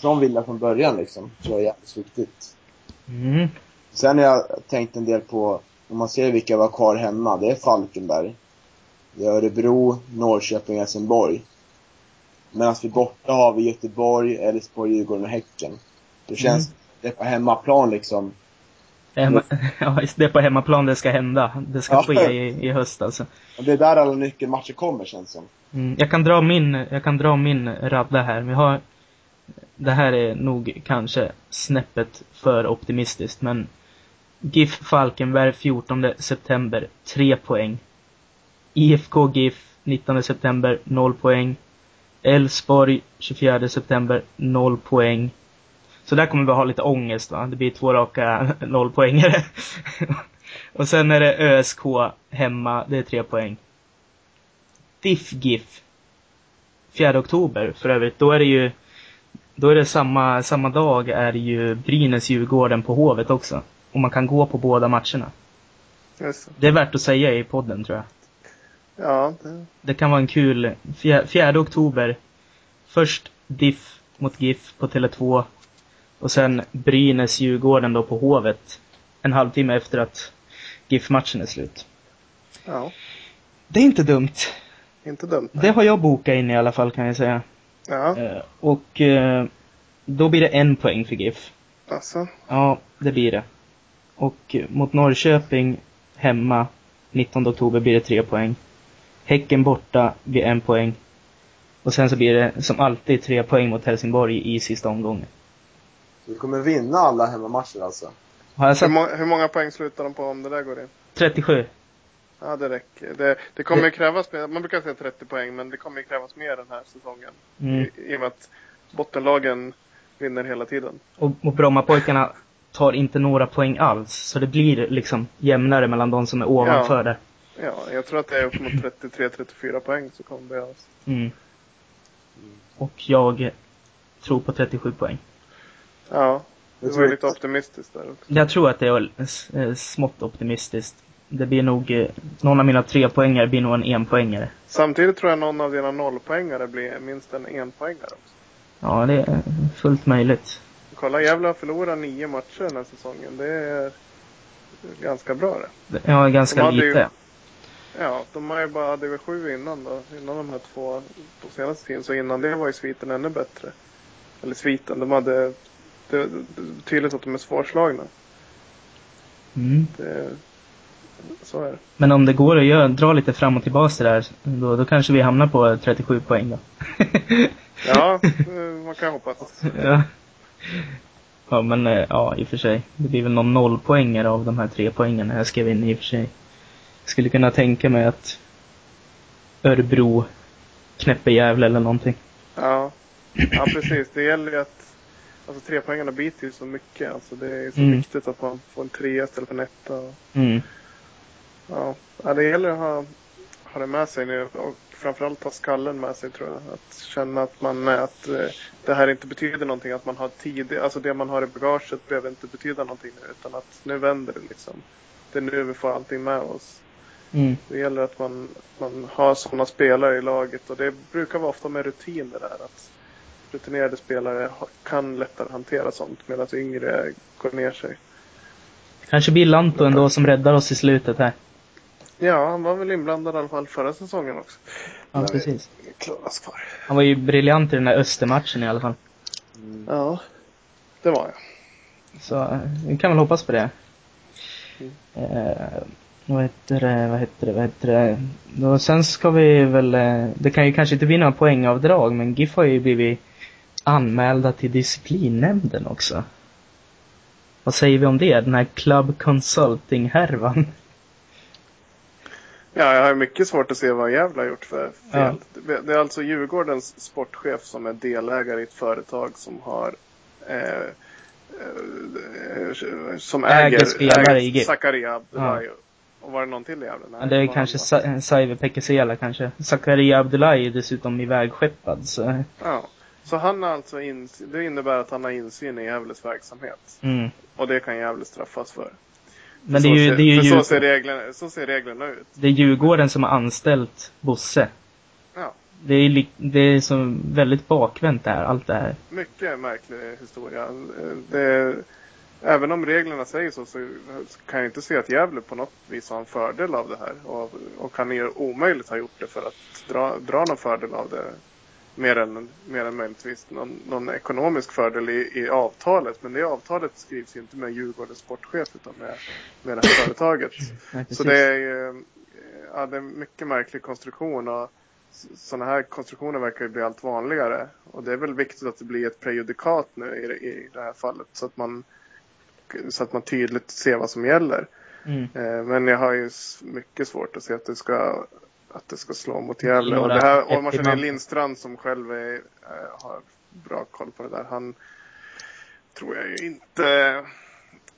Från vilja från början liksom. tror jag är jävligt viktigt. Mm. Sen har jag tänkt en del på, om man ser vilka vi har kvar hemma, det är Falkenberg. Det är Örebro, Norrköping, Helsingborg. Medan vi borta har vi Göteborg, Elfsborg, Djurgården och Häcken. Det känns, Mm. det är på hemmaplan liksom. Hemma, (laughs) ja, det är på hemmaplan det ska hända. Det ska Ja. ske i, i höst alltså. Det är där alla nyckelmatcher kommer känns som. Mm, jag kan dra min, jag kan dra min radda här. Vi har, det här är nog kanske snäppet för optimistiskt, men GIF Falkenberg 14 september, 3 poäng. IFK GIF 19 september, 0 poäng. Elfsborg 24 september, 0 poäng. Så där kommer vi ha lite ångest va. Det blir två raka (laughs) nollpoängare. Och sen är det ÖSK hemma, det är 3 poäng. DIF GIF 4 oktober för övrigt. Då är det ju då är det samma, samma dag är det ju Brynäs-Djurgården på Hovet också. Och man kan gå på båda matcherna. Just det. Är värt att säga i podden tror jag. Ja, det, Det kan vara en kul, fjär- 4 oktober. Först DIF mot GIF på Tele2. Och sen Brynäs-Djurgården då på Hovet. En halvtimme efter att GIF-matchen är slut. ja, Det är inte dumt. inte dumt. Det har jag bokat in i alla fall kan jag säga. Ja, Eh, Och eh, då blir det en poäng för GIF. alltså. Ja, det blir det. Och eh, mot Norrköping hemma 19 oktober blir det tre poäng. Häcken borta blir en poäng. Och sen så blir det som alltid tre poäng mot Helsingborg i sista omgången. Vi kommer vinna alla hemmamatcher alltså. Har jag Hur, satt må, hur många poäng slutar de på om det där går in? 37? Ja, det räcker. Det, det kommer Det- ju krävas mer. Man brukar säga 30 poäng, men det kommer ju krävas mer den här säsongen. Mm. I, I och med att bottenlagen vinner hela tiden. Och, och Brommapojkarna tar inte några poäng alls. Så det blir liksom jämnare mellan de som är ovanför Ja. där. Ja, jag tror att det är upp mot 33-34 poäng så kommer det behövas. Mm. Och jag tror på 37 poäng. Ja, det var lite optimistiskt där också. Jag tror att det är smått optimistiskt. Det blir nog, eh, någon av mina tre poängare blir nog en enpoängare. Samtidigt tror jag någon av dina nollpoängare blir minst en enpoängare också. Ja, det är fullt möjligt. Kolla, Gävle har förlorat nio matcher den här säsongen. Det är ganska bra det. Ja, ganska De hade ju- lite. Ja, de har ju bara DV7 innan då. Innan de här två på senaste tiden. Så innan det var ju sviten ännu bättre. Eller sviten, de hade... Det är tydligt att de är svårslagna. Mm. Det, så är det. Men om det går att göra, dra lite fram och tillbaka där, då, då kanske vi hamnar på 37 poäng då. Ja, (laughs) eh, man kan hoppas. ja. ja, men eh, ja, i och för sig. Det blir väl någon nollpoängare av de här tre poängen jag skrev in i och för sig. Jag skulle kunna tänka mig att Örebro knäpper Gävle eller någonting. Ja. ja, precis. Det gäller ju att... Alltså trepoängarna biter ju så mycket. Alltså det är så Mm. viktigt att man får en trea istället för en etta. och- Mm. Ja, ja det gäller att ha, ha det med sig nu och framförallt ha skallen med sig tror jag. Att känna att man att eh, det här inte betyder någonting. Att man har tid, alltså det man har i bagaget behöver inte betyda någonting nu utan att nu vänder det liksom. Det är nu vi får allting med oss. Mm. Det gäller att man, man har sådana spelare i laget och det brukar vara ofta med rutin det där. Att rutinerade spelare kan lättare hantera sånt medan yngre går ner sig. Kanske blir Lanto ändå som räddar oss i slutet här. Ja, han var väl inblandad i alla fall förra säsongen också. Ja, precis. Klaras kvar. Han var ju briljant i den där Östermatchen i alla fall. Mm. Ja, det var jag. Så vi kan väl hoppas på det. Mm. Eh, vad heter det, vad heter det, vad heter det? Då, sen ska vi väl, eh, det kan ju kanske inte bli några poängavdrag, men GIF har ju blivit anmälda till disciplinnämnden också. Vad säger vi om det? Den här Club Consulting-härvan. Ja, jag har mycket svårt att se vad Gävle har gjort för fel. Ja. Det, är alltså Djurgårdens sportchef som är delägare i ett företag som har eh, eh, som Äger äger, spelare i GIF. Zakaria Abdullahi. Och var det någon till i Gävle? Nej, Ja, det är kanske Saive Pekesela kanske. Zakaria Abdullahi är dessutom ivägskeppad så, Ja. Så han har alltså ins- det innebär att han har insyn i Gävles verksamhet. mm. Och det kan Gävle straffas för. Men För det är ju, ser- det är ju för så, ser reglerna, så ser reglerna ut. det är Djurgården som har anställt Bosse. Ja. Det är, det är så väldigt bakvänt det här, allt det här. Mycket märklig historia. Det, även om reglerna säger så, så kan jag inte se att Gävle på något vis har en fördel av det här. Och, och kan ju omöjligt ha gjort det för att dra, dra någon fördel av det. Mer än, mer än möjligtvis någon, någon ekonomisk fördel i, i avtalet. Men det avtalet skrivs ju inte med Djurgårdens sportchef utan med, med det här (coughs) företaget. Ja, Så det är ju ja, det är en mycket märklig konstruktion och sådana här konstruktioner verkar ju bli allt vanligare. Och det är väl viktigt att det blir ett prejudikat nu i, i det här fallet så att man så att man tydligt ser vad som gäller. Mm. Eh, Men jag har ju mycket svårt att se att det ska att det ska slå mot Gävle. Och, det här, och man känner Lindstrand som själv är, eh, har bra koll på det där. Han tror jag ju inte...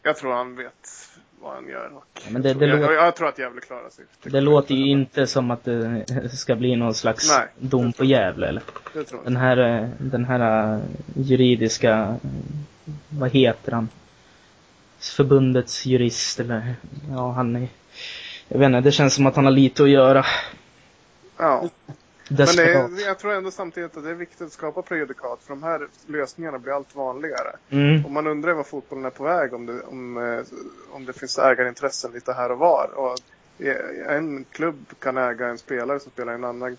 Jag tror han vet vad han gör. Och Ja, men det- jag, det tror, jag, jag tror att Gävle klarar sig. Det låter ju inte som att det ska bli någon slags Nej, dom på Gävle eller? Det tror jag Den här, eh, den här eh, juridiska, vad heter han? Förbundets jurist eller, ja han är, jag vet inte, det känns som att han har lite att göra. Ja. Men är, jag tror ändå samtidigt att det är viktigt att skapa prejudikat. För de här lösningarna blir allt vanligare. Mm. Och man undrar var fotbollen är på väg. Om det, om, eh, om det finns ägarintressen lite här och var. Och eh, en klubb kan äga en spelare som spelar i en annan...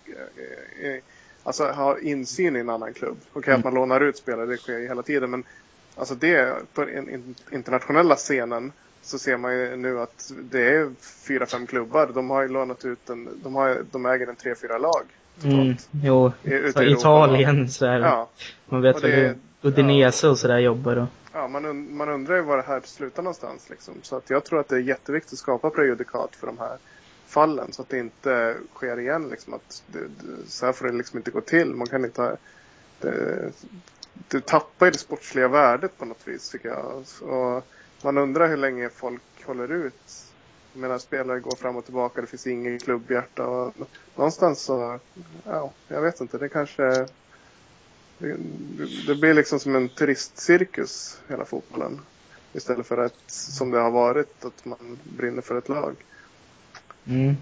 eh, Alltså ha insyn i en annan klubb. Okej att man lånar ut spelare, det sker ju hela tiden. Men alltså det, på den in- internationella scenen så ser man ju nu att det är fyra, fem klubbar. De har ju lånat ut en, de, har, de äger en tre, fyra lag. Mm. Jo, I- så Italien så är det. Ja, Man vet hur Udinese och sådär jobbar och. ja man, man undrar ju var det här slutar någonstans. Liksom. Så att jag tror att det är jätteviktigt att skapa prejudikat för de här fallen. Så att det inte sker igen. Liksom, att det, det, så här får det liksom inte gå till. Man kan inte ha, det, det tappar ju det sportsliga värdet på något vis tycker jag. Och man undrar hur länge folk håller ut. Menar spelare går fram och tillbaka, det finns ingen klubbhjärta. Och någonstans så, ja, jag vet inte, det kanske det, det blir liksom som en turistcirkus, hela fotbollen. Istället för att, som det har varit, att man brinner för ett lag. Mm.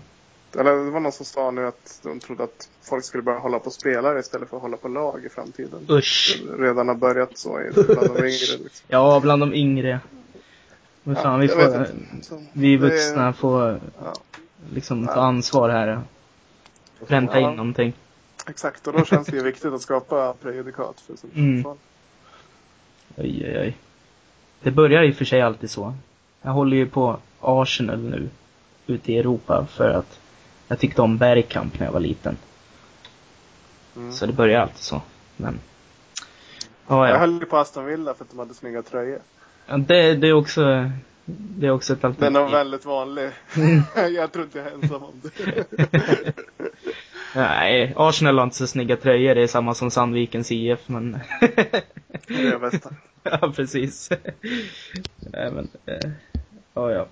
Eller det var någon som sa nu att de trodde att folk skulle börja hålla på spelare istället för att hålla på lag i framtiden. Usch. Redan har börjat så bland de yngre. Liksom. Ja, bland de yngre. Men fan, vi får, vi det är- vuxna får Ja, liksom ta ansvar här pränta in någonting. exakt, och då känns det ju viktigt att skapa prejudikat för sånt Mm. fall. Oj, oj, oj. Det börjar i och för sig alltid så. Jag håller ju på Arsenal nu, ute i Europa, för att jag tyckte om Bergkamp när jag var liten. Mm. Så det börjar alltid så. Men... Ja, Jag ja. höll ju på Aston Villa för att de hade snygga tröjor. Ja det, det är också, det är också ett Den alternativ. var väldigt vanlig. (laughs) jag tror inte jag är ensam om det. (laughs) Nej, Arsenal har inte så snygga tröjor, det är samma som Sandvikens IF, men... Det är bästa. (laughs) ja, precis. Nej, men, eh, ja, ja.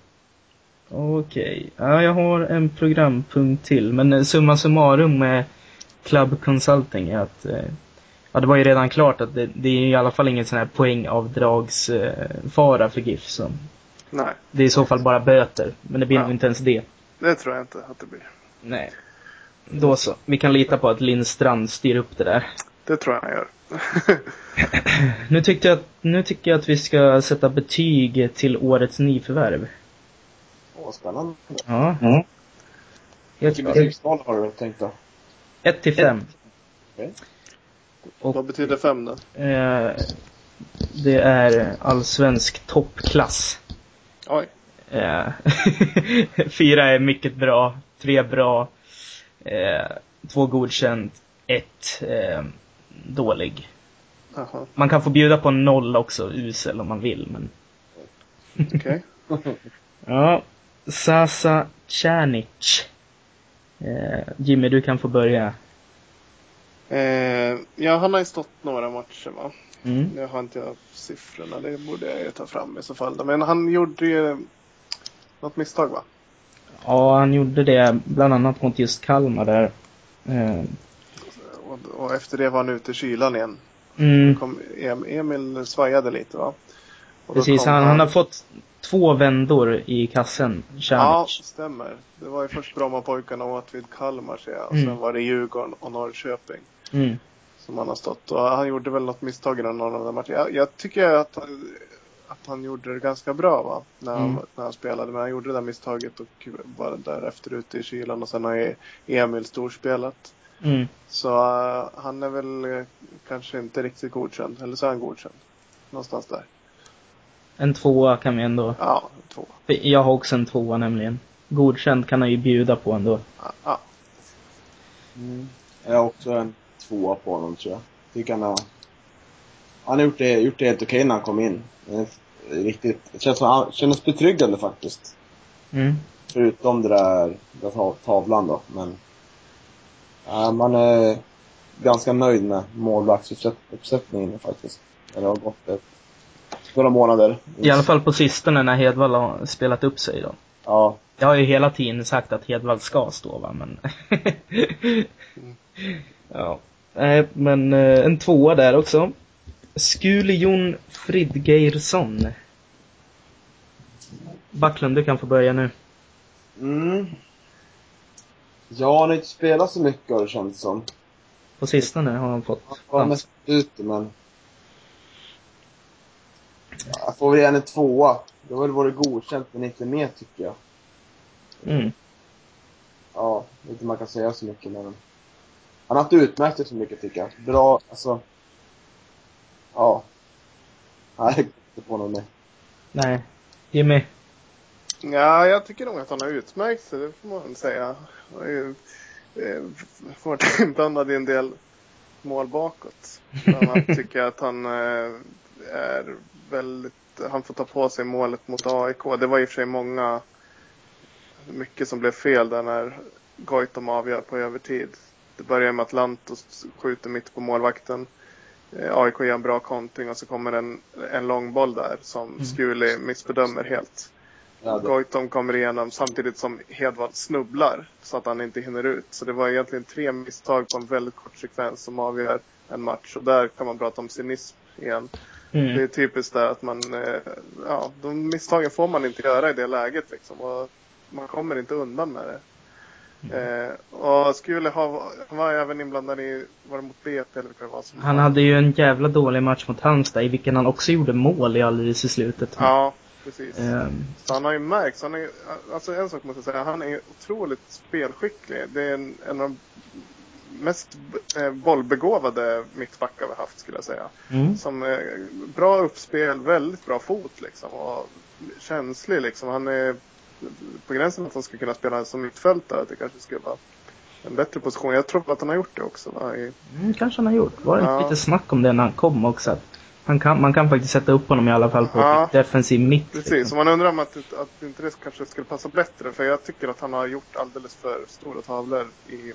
Okej. Ja, jag har en programpunkt till, men summa summarum med Club Consulting är att eh, Ja, det var ju redan klart att det, det är i alla fall ingen sån här poängavdragsfara för GIF. Så Nej, det är i så fall bara böter, men det blir Ja. nog inte ens det. det tror jag inte att det blir. Nej. Då så. Vi kan lita på att Lindstrand styr upp det där. Det tror jag han gör. (laughs) Nu, tyckte jag, att- nu tycker jag att vi ska sätta betyg till årets nyförvärv. Åh, spännande. Ja. Mm. Vilken betygsskala har du tänkt då? 1 till 5. Okej. Vad betyder fem då? Eh, det är allsvensk toppklass. Oj. Eh, (laughs) fyra är mycket bra, tre bra, eh, två godkänt, ett eh, dålig. Jaha, Man kan få bjuda på en noll också, usel om man vill, men okej. (laughs) Ja, Sasa Czernic. Eh, Jimmy, du kan få börja. Eh, ja, han har ju stått några matcher va. Mm. Nu har inte jag siffrorna, det borde jag ju ta fram i så fall. Men han gjorde ju något misstag va? Ja, han gjorde det bland annat mot just Kalmar där. Eh, Och, och efter det var han ute i kylan igen. Mm, Kom, Em- Emil svajade lite va? Precis, kom han, han har fått två vändor i kassen, Ja, Czernic. stämmer. Det var ju först Brommapojkarna och Åtvid Kalmar ser jag. Och Mm. sen var det Djurgården och Norrköping. Mm. Som han har stått. Och han gjorde väl något misstag i någon av de matcherna. Jag, jag tycker att han, att han gjorde det ganska bra va. När han, Mm. när han spelade. Men han gjorde det där misstaget och var därefter ute i kylan. Och sen har ju Emil storspelat. Mm. Så eh, han är väl eh, kanske inte riktigt godkänd. Eller så är han godkänd. Någonstans där. En tvåa kan vi ändå... Ja, två. Jag har också en tvåa nämligen. Godkänd kan han ju bjuda på ändå. Ja, ja. Mm. Jag har också en tvåa på honom tror jag. Tycker han har... Han har gjort det, gjort det helt okej när han kom in. Riktigt, det känns, han kändes betryggande faktiskt. Mm. Förutom det där, den där tav- tavlan då, men... Ja, man är ganska nöjd med målvaktsuppsättningen faktiskt. Det har gått ett, några månader. I alla fall på sistone när Hedvall har spelat upp sig då. Ja. Jag har ju hela tiden sagt att Hedvall ska stå va, men... (laughs) Nej, men eh, en tvåa där också. Skule-Jon Fridgeirsson. Backlund, du kan få börja nu. Mm. Ja, han har inte spelat så mycket har det känts som. På sistone har han fått Han var mest ute, men... Jag får väl ge en tvåa. Det har väl varit godkänt, men inte mer tycker jag. Mm. Ja, inte man kan säga så mycket, men... Han har inte utmärkt sig så mycket tycker jag. Bra, alltså... Ja. Nej, jag inte på något mer. Nej. Jimmy. Ja, jag tycker nog att han har utmärkt sig, det får man säga. Han har ju eh, varit (laughs) inblandad i en del mål bakåt. Bland annat (laughs) tycker jag att han eh, är väldigt, han får ta på sig målet mot AIK. Det var i och för sig många, mycket som blev fel där när Goitom avgör på övertid. Det börjar med att Lantos skjuter mitt på målvakten. Eh, AIK gör en bra kontring och så kommer en, en lång boll där som Mm. Skuli missbedömer helt. Ja, Goitom kommer igenom samtidigt som Hedvall snubblar så att han inte hinner ut. Så det var egentligen tre misstag på en väldigt kort sekvens som avgör en match. Och där kan man prata om cynism igen. Det är Mm. typiskt där att man, eh, ja, de misstagen får man inte göra i det läget liksom. Och man kommer inte undan med det. Eh, och skulle ha, han var även inblandad i, var det mot BP eller vilka det var som Han hade ju en jävla dålig match mot Halmstad i vilken han också gjorde mål i alldeles i slutet. Ja, precis. Ehm, Så han har ju märkt, han är, alltså en sak måste jag säga, han är otroligt spelskicklig. Det är en, en av de mest eh, bollbegåvade mittbackar vi haft skulle jag säga. mm. Som eh, bra uppspel, väldigt bra fot liksom och känslig liksom. Han är på gränsen att han ska kunna spela som mittfältare. Att det kanske skulle vara en bättre position. Jag tror att han har gjort det också. Va? I, Mm, kanske han har gjort. Var det inte Ja. lite snack om det när han kom också? Att han kan, man kan faktiskt sätta upp honom i alla fall på Ja. defensiv mitt. precis, liksom. så man undrar om att, att inte det kanske skulle passa bättre. För jag tycker att han har gjort alldeles för stora tavlor i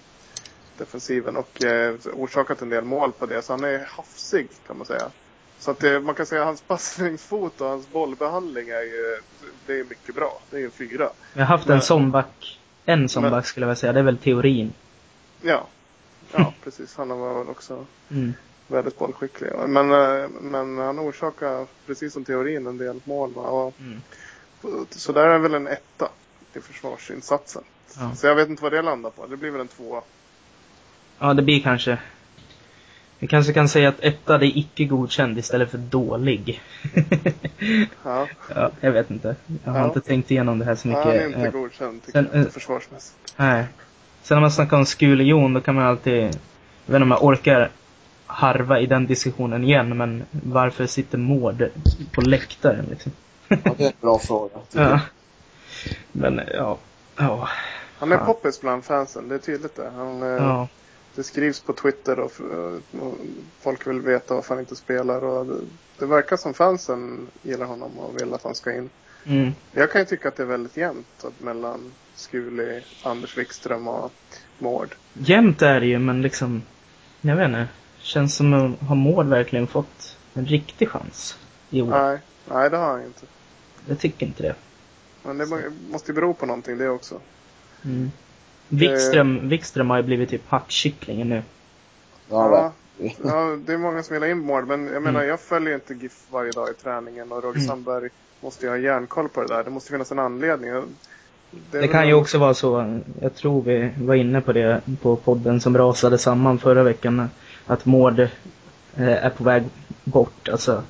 defensiven och eh, orsakat en del mål på det. Så han är hafsig kan man säga. Så att det, man kan säga att hans passningsfot och hans bollbehandling är ju, det är mycket bra. Det är ju en fyra. Vi har haft Men- en sån back. En sån Men- back skulle jag vilja säga. Det är väl teorin. Ja, ja precis. Han var väl också Mm. väldigt bollskicklig. Men, eh, men han orsakar, precis som teorin, en del mål. Och, Mm. så där är väl en etta till försvarsinsatsen. Ja. Så jag vet inte vad det landar på. Det blir väl en tvåa. ja, det blir kanske... Vi kanske kan säga att etta det är icke godkänd istället för dålig. (laughs) Ja, ja, jag vet inte. Jag har Ja. inte tänkt igenom det här så mycket. han är inte godkänd tycker sen, jag, eh, inte försvarsmässigt. Nej. Sen när man snackar om Skule-Jon, då kan man alltid... Jag vet inte om jag orkar harva i den diskussionen igen, men varför sitter Mård på läktaren liksom? ja, det är en bra fråga. (laughs) Ja. Men, ja. Ja. Han är poppis bland fansen, det är tydligt det. Han, eh, Ja. Det skrivs på Twitter och, och folk vill veta varför han inte spelar. Och det, det verkar som fansen gillar honom och vill att han ska in. Mm. Jag kan ju tycka att det är väldigt jämnt mellan Skuli, Anders Wikström och Mård. Jämnt är det ju, men liksom... Jag vet inte. Känns som att har Mård verkligen fått en riktig chans i år. Nej, nej det har han inte. Jag tycker inte det. Men det må- måste ju bero på någonting det också. Mm. Wikström, Wikström har ju blivit typ hackkycklingen nu. Ja, Ja, det är många som vill ha in mål, men jag menar Mm. jag följer inte GIF varje dag i träningen och Roger Mm. Sandberg måste ju ha järnkoll på det där. Det måste finnas en anledning. Det väl kan ju en- också vara så, jag tror vi var inne på det på podden som rasade samman förra veckan, att Mård eh, är på väg bort, alltså.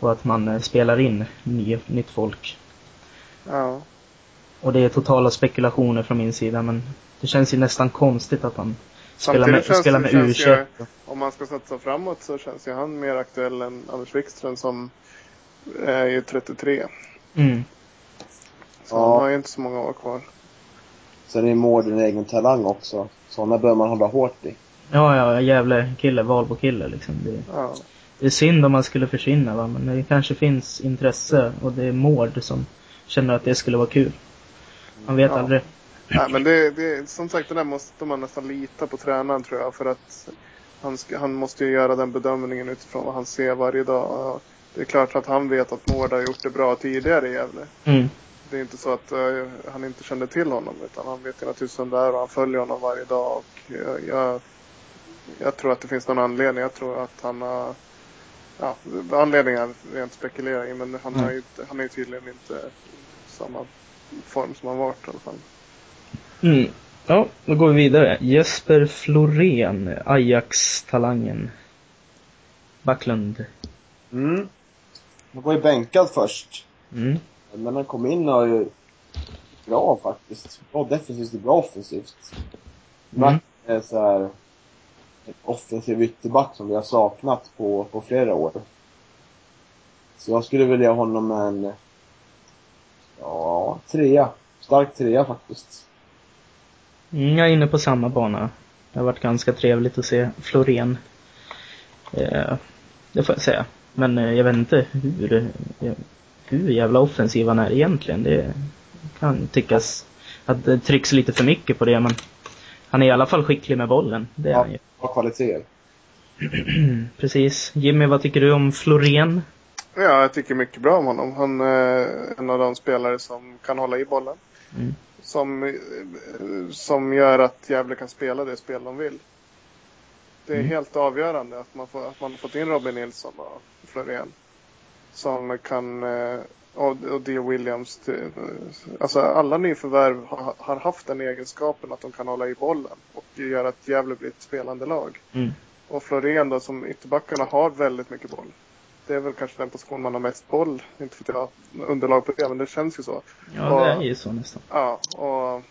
Och att man eh, spelar in ny, nytt folk. Ja. Och det är totala spekulationer från min sida, men det känns ju nästan konstigt att han spelar med, spelar med känns U21. ju- Om man ska satsa framåt så känns ju han mer aktuell än Anders Wikström som är ju 33. Mm. Så Ja. han har ju inte så många år kvar. Sen är Mård en egen talang också. Sådana bör man hålla hårt i. Ja, ja, jävla kille, Valbo-kille liksom. Det, Ja. det är synd om han skulle försvinna va, men det kanske finns intresse och det är Mård som känner att det skulle vara kul. Man vet Ja. aldrig. Nej, (laughs) men det, det, som sagt, det där måste man nästan lita på tränaren tror jag. För att han, han måste ju göra den bedömningen utifrån vad han ser varje dag. Det är klart att han vet att Mård har gjort det bra tidigare i Gävle. Mm. Det är inte så att eh, han inte kände till honom utan han vet ju naturligtvis vem det är och han följer honom varje dag. Och jag, jag, jag tror att det finns någon anledning. Jag tror att han har Ja, anledningar rent spekulera i men han, Mm. har ju, han är ju tydligen inte samma form som han varit i alla fall. Mm. Ja, då går vi vidare. Jesper Florén, Ajax-talangen. Backlund. Mm. Han var ju bänkad först. Mm. Men han kom in och ju bra faktiskt. Bra defensivt och bra offensivt. Mm. Mac är så här en offensiv ytterback som vi har saknat på, på flera år. Så jag skulle vilja ha honom en, ja, trea. Stark trea faktiskt. Mm, jag är inne på samma bana. Det har varit ganska trevligt att se Florén. Eh, det får jag säga. Men eh, jag vet inte hur, eh, hur jävla offensiv han är egentligen. Det kan tyckas att det trycks lite för mycket på det, men han är i alla fall skicklig med bollen. Det är Ja. han ju. Bra kvaliteter. (clears throat) Precis. Jimmy, vad tycker du om Florén? Ja, jag tycker mycket bra om honom. Han är en av de spelare som kan hålla i bollen. Mm. Som, eh, som gör att Gävle kan spela det spel de vill. Det är Mm. helt avgörande att man, får, att man har fått in Robin Nilsson och Florén. Som kan, eh, och, och Dio Williams. till- Alltså alla nyförvärv har, har haft den egenskapen att de kan hålla i bollen. Och gör att Gävle blir ett spelande lag. Mm. Och Florén då som ytterbackarna har väldigt mycket boll. Det är väl kanske den position man har mest boll. Inte för att jag har underlag på det, men det känns ju så. Ja, det är ju så nästan. Ja, och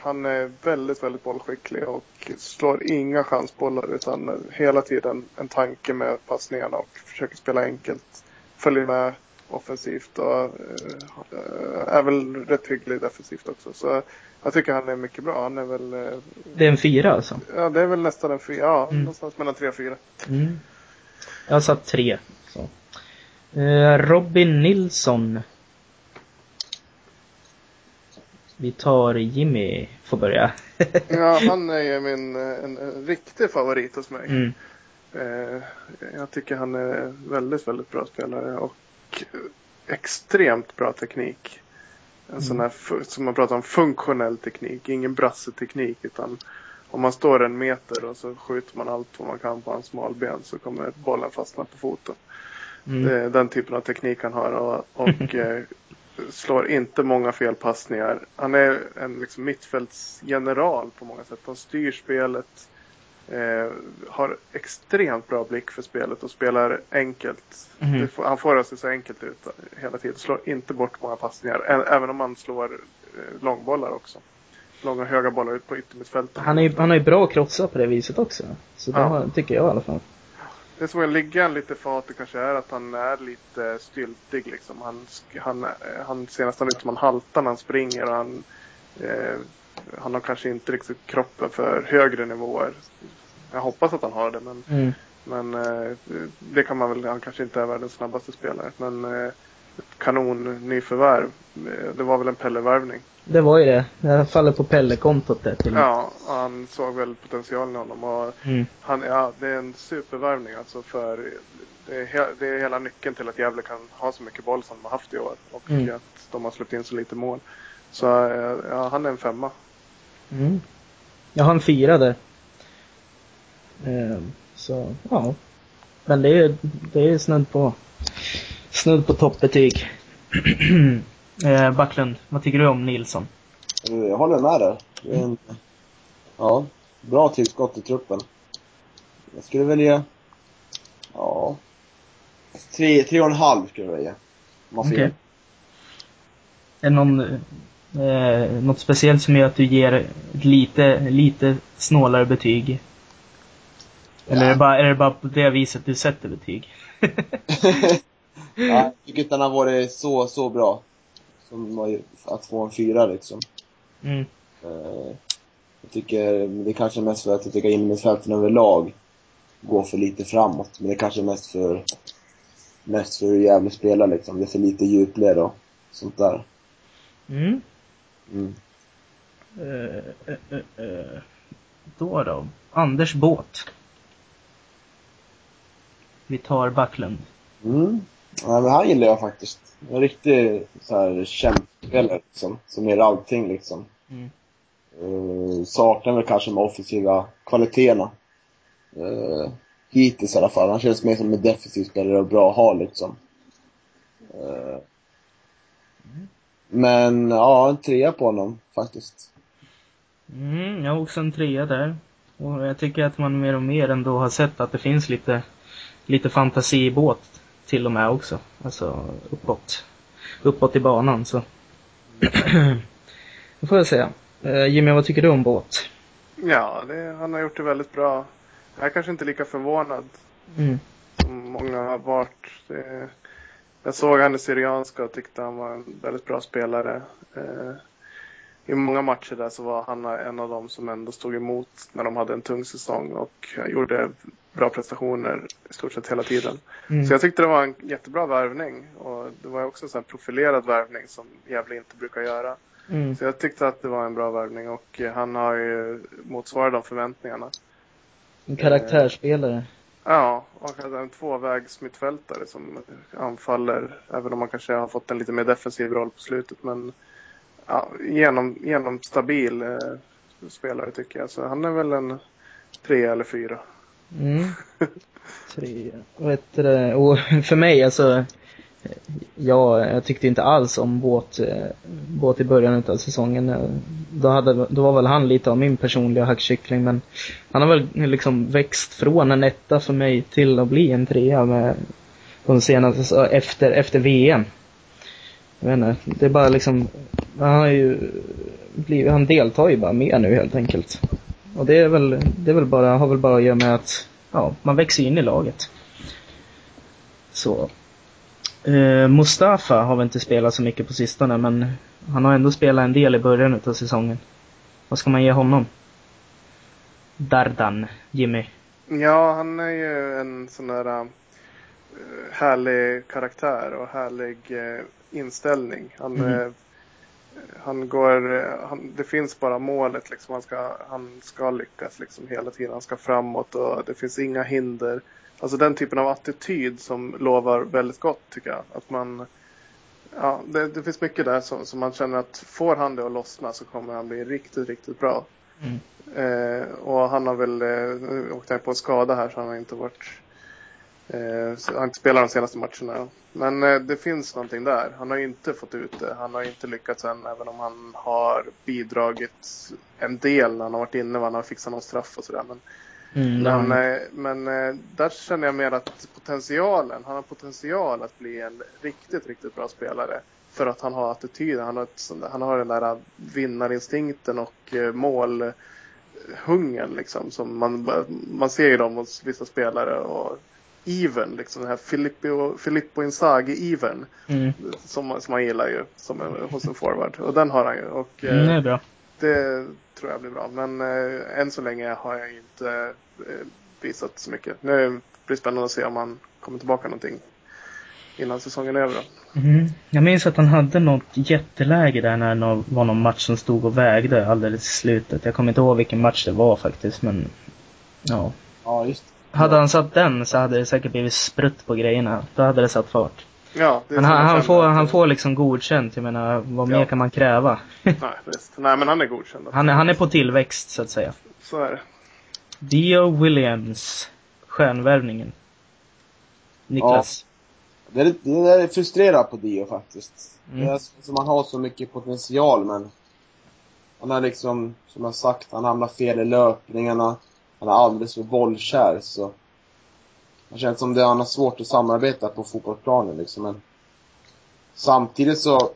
han är väldigt, väldigt bollskicklig och slår inga chansbollar utan hela tiden en tanke med passningarna och försöker spela enkelt. Följer med offensivt och äh, är väl rätt hygglig defensivt också. Så jag tycker han är mycket bra. Han är väl, eh, Det är en fyra alltså? ja det är väl nästan en fyra, ja Mm. någonstans mellan tre och fyra. Mm. Jag har satt tre. Så. Eh, Robin Nilsson. Vi tar Jimmy, får börja. Ja, (laughs) han är ju min, eh, en, en riktig favorit hos mig. Mm. Eh, jag tycker han är väldigt, väldigt bra spelare och extremt bra teknik. En sån här, som man pratar om, funktionell teknik. Ingen brasseteknik utan om man står en meter och så skjuter man allt vad man kan på hans smalben så kommer bollen fastna på foten. Mm. Det är den typen av teknik han har och, och (laughs) eh, slår inte många felpassningar. Han är en liksom, mittfältsgeneral på många sätt. Han styr spelet. Eh, har extremt bra blick för spelet och spelar enkelt. Det får, han får det att se så enkelt ut hela tiden. Slår inte bort många passningar. Även om han slår eh, långbollar också. Långa höga bollar ut på yttermittfältet. Han, är han har ju bra att krotsa på det viset också. Så det Ja. tycker jag i alla fall. Det som ligger han lite för hatet kanske är att han är lite styltig liksom. Han, han, eh, han ser nästan ut som han haltar när han springer och han, eh, han har kanske inte riktigt kroppen för högre nivåer. Jag hoppas att han har det men, Mm. men eh, det kan man väl, han kanske inte är världens snabbaste spelare. Men eh, kanon nyförvärv. Eh, det var väl en Pelle-värvning. Det var ju det. Det faller på Pelle-kontot det till Ja, han såg väl potentialen i honom och Mm. han, ja, det är en supervärvning alltså för det är, he, det är hela nyckeln till att Gävle kan ha så mycket boll som de har haft i år och Mm. att de har släppt in så lite mål. Så eh, ja, han är en femma. Mm. Jag har en fyra där. Eh, så, ja. Men det är, det är snudd på, snudd på toppbetyg. (clears throat) eh, Backlund, vad tycker du om Nilsson? Jag håller med där. Det är en, ja, bra tillskott i truppen. Jag skulle välja, ja, tre, tre och en halv skulle jag välja. Okej. ge. Är någon, eh, något speciellt som gör att du ger ett lite, lite snålare betyg? Eller är, det bara, är det bara på det viset du sätter betyg? (laughs) (laughs) ja, jag tycker inte den har varit så, så bra. Som att få en fyra liksom. Mm. Eh, Jag tycker, det är kanske mest för att jag tycker innermittfälten överlag går för lite framåt. Men det är kanske mest för, mest för hur Gävle spelar liksom. Det är för lite djupled och sånt där. Mm. Mm. Eh, eh, eh. Då då. Anders Båt. Vi tar Backlund. Mm. Ja, men han gillar jag faktiskt. En riktig så här kämpspelare liksom. Som gör allting liksom. Mm. Uh, saknar väl kanske de offensiva kvaliteterna. Uh, hittills i alla fall. Han känns mer som en defensiv spelare och bra att ha liksom. Eh, men ja, en trea på honom faktiskt. Mm, jag har också en trea där. Och jag tycker att man mer och mer ändå har sett att det finns lite, lite fantasi i båt till och med också. Alltså uppåt. Uppåt i banan så. (clears throat) Det får jag säga. Eh, Jimmy, vad tycker du om båt? Ja, det, han har gjort det väldigt bra. Jag är kanske inte lika förvånad Mm. som många har varit. Det, jag såg han i Syrianska och tyckte han var en väldigt bra spelare. Eh, I många matcher där så var han en av dem som ändå stod emot när de hade en tung säsong och gjorde bra prestationer i stort sett hela tiden. Mm. Så jag tyckte det var en jättebra värvning och det var också en profilerad värvning som Gävle inte brukar göra. Mm. Så jag tyckte att det var en bra värvning och eh, han har ju motsvarat de förväntningarna. En karaktärsspelare. Ja, och en tvåvägs mittfältare som anfaller, även om man kanske har fått en lite mer defensiv roll på slutet. Men ja, genom, genom stabil eh, spelare tycker jag. Så han är väl en tre eller fyra. Mm. (laughs) Tre. Vad heter det? Och (laughs) för mig alltså. Ja, jag tyckte inte alls om båt, eh, båt i början av säsongen. Eh, då, hade, då var väl han lite av min personliga hackkyckling men han har väl liksom växt från en etta för mig till att bli en trea med de senaste, efter, efter VM. Jag vet inte, det är bara liksom, han har ju blivit, han deltar ju bara mer nu helt enkelt. Och det är väl, det är väl bara, har väl bara att göra med att, ja, man växer in i laget. Så. Eh, Mustafa har väl inte spelat så mycket på sistone, men han har ändå spelat en del i början av säsongen. Vad ska man ge honom? Dardan, Jimmy. Ja, han är ju en sån där uh, härlig karaktär och härlig uh, inställning. Han, Mm. uh, han går, han, det finns bara målet liksom. Han ska, han ska lyckas liksom hela tiden. Han ska framåt och det finns inga hinder. Alltså den typen av attityd som lovar väldigt gott tycker jag. Att man, ja, det, det finns mycket där som, som man känner att får han det att lossna så kommer han bli riktigt, riktigt bra. Mm. Eh, och han har väl eh, åkt på en skada här så han har inte varit han har inte spelat de senaste matcherna. Men eh, det finns någonting där. Han har ju inte fått ut det. Han har inte lyckats än även om han har bidragit en del när han har varit inne. Han har fixat någon straff och sådär. Men, Mm, men, eh, men eh, där känner jag mer att potentialen, han har potential att bli en riktigt, riktigt bra spelare. För att han har attityden, han har, ett, han har den där vinnarinstinkten och eh, målhungern liksom. Som man, man ser ju dem hos vissa spelare och even liksom den här Filippo, Filippo Inzaghi-even. Mm. Som, som man gillar ju som hos en forward. Och den har han ju. Och, eh, Mm, det är bra. det tror jag blir bra. Men eh, än så länge har jag inte eh, visat så mycket. Nu blir det spännande att se om han kommer tillbaka någonting innan säsongen är över. Mm. Jag minns att han hade något jätteläge där när det var någon match som stod och vägde alldeles i slutet. Jag kommer inte ihåg vilken match det var faktiskt, men ja. Ja, just Hade han satt den så hade det säkert blivit sprutt på grejerna. Då hade det satt fart. Ja, Men han, han, får, han får liksom godkänt. Jag menar, vad Ja. mer kan man kräva? (laughs) Nej, visst. Nej, men han är godkänd. Han, är- han är på tillväxt, så att säga. Så är det. Dio Williams. Stjärnvärvningen. Niklas. Det är, det är frustrerad på Dio faktiskt. Mm. Det är som han har så mycket potential men han har liksom, som jag sagt, han hamnar fel i löpningarna. Han är alldeles för bollkär så det känns som det han har svårt att samarbeta på fotbollsplanen liksom men samtidigt så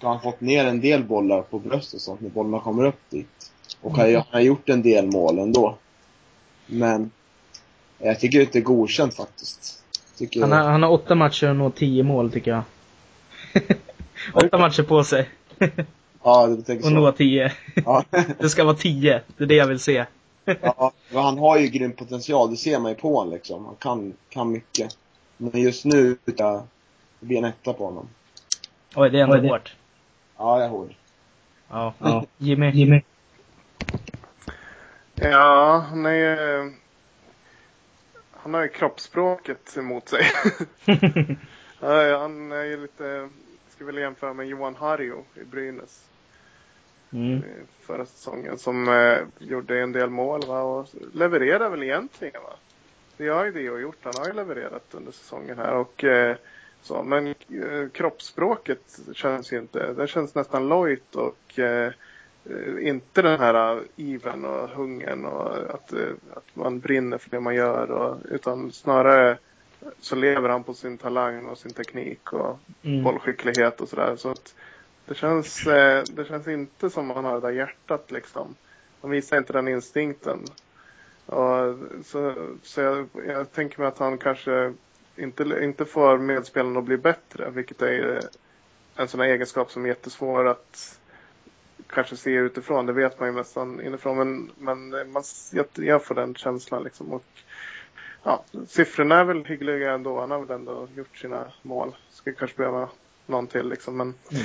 jag han har fått ner en del bollar på bröst och sånt när bollarna kommer upp dit. Och han, har gjort en del mål ändå. Men jag tycker inte godkänt faktiskt. Tycker Han, har, han har åtta matcher och når tio mål, tycker jag. åtta matcher på sig. Ja, du tänker och så. nå tio. Ja. (laughs) det ska vara tio. Det är det jag vill se. Ja, han har ju grym potential, det ser man ju på honom liksom. Han kan, kan mycket. Men just nu, utan, det blir en etta på honom. Oj, det är ändå Oj, det- hårt. Ja, jag är hård. Ja. Ja. Jimmy. Jimmy. Ja, han är ju... Han har ju kroppsspråket emot sig. (laughs) Han är ju lite... Skulle vilja jämföra med Johan Harjo i Brynäs mm. eh, förra säsongen. Som eh, gjorde en del mål va? och levererar väl egentligen. Va? Det har ju det gjort. Han har ju levererat under säsongen här. Och, eh, så, men eh, kroppsspråket känns ju inte... Det känns nästan lojt och eh, eh, inte den här iven och hungern och att, eh, att man brinner för det man gör. Och, utan snarare så lever han på sin talang och sin teknik och Mm. bollskicklighet och sådär. Så att det känns, eh, det känns inte som att han har det där hjärtat liksom. Han visar inte den instinkten. Och så så jag, jag tänker mig att han kanske inte, inte får medspelarna att bli bättre, vilket är en sån här egenskap som är jättesvår att kanske se utifrån. Det vet man ju nästan inifrån. Men, men man, jag, jag får den känslan liksom. Och, ja, siffrorna är väl hyggliga ändå. Han har väl ändå gjort sina mål. Ska kanske behöva någon till liksom. Men, Mm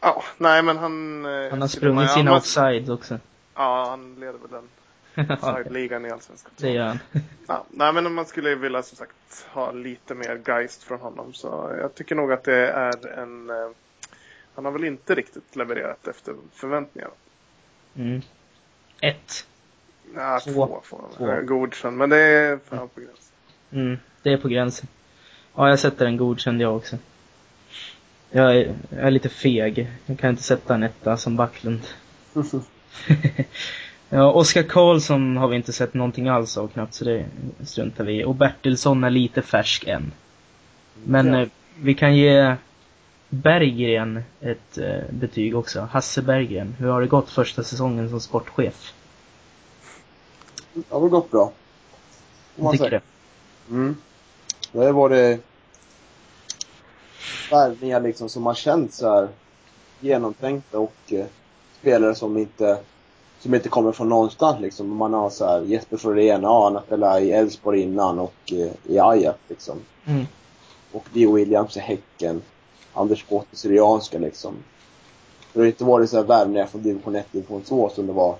ja, nej men han... eh, Han har sprungit sina offside också. Ja, han leder väl den (laughs) offside-ligan i Allsvenskan. det gör han. (laughs) Ja, nej men man skulle ju vilja som sagt ha lite mer geist från honom. Så jag tycker nog att det är en... Eh, han har väl inte riktigt levererat efter förväntningarna. Mm. Ett. Nej, Två. två, får han. Två. Godkänd, men det är fan på gränsen. Mm. Det är på gränsen. Ja, jag sätter en godkänd jag också. Jag är, jag är lite feg. Jag kan inte sätta en etta som Backlund. (laughs) ja, Oskar Karlsson har vi inte sett någonting alls av knappt, så det struntar vi. Och Bertilsson är lite färsk än. Men Ja. eh, vi kan ge Berggren ett eh, betyg också. Hasse Berggren. Hur har det gått första säsongen som sportchef? Det har väl gått bra. Får man Tycker säga. det. Mm. Det har varit värvningar liksom som har känts så här genomtänkta och eh, spelare som inte som inte kommer från någonstans liksom. Man har så här Jesper Florén, ja han har spelat i Elfsborg innan och eh, i Ajax liksom. Mm. Och Dio Williams i Häcken. Anders Bott i Syrianska liksom. Det har inte varit så här värvningar från division 1 division 2 som det var,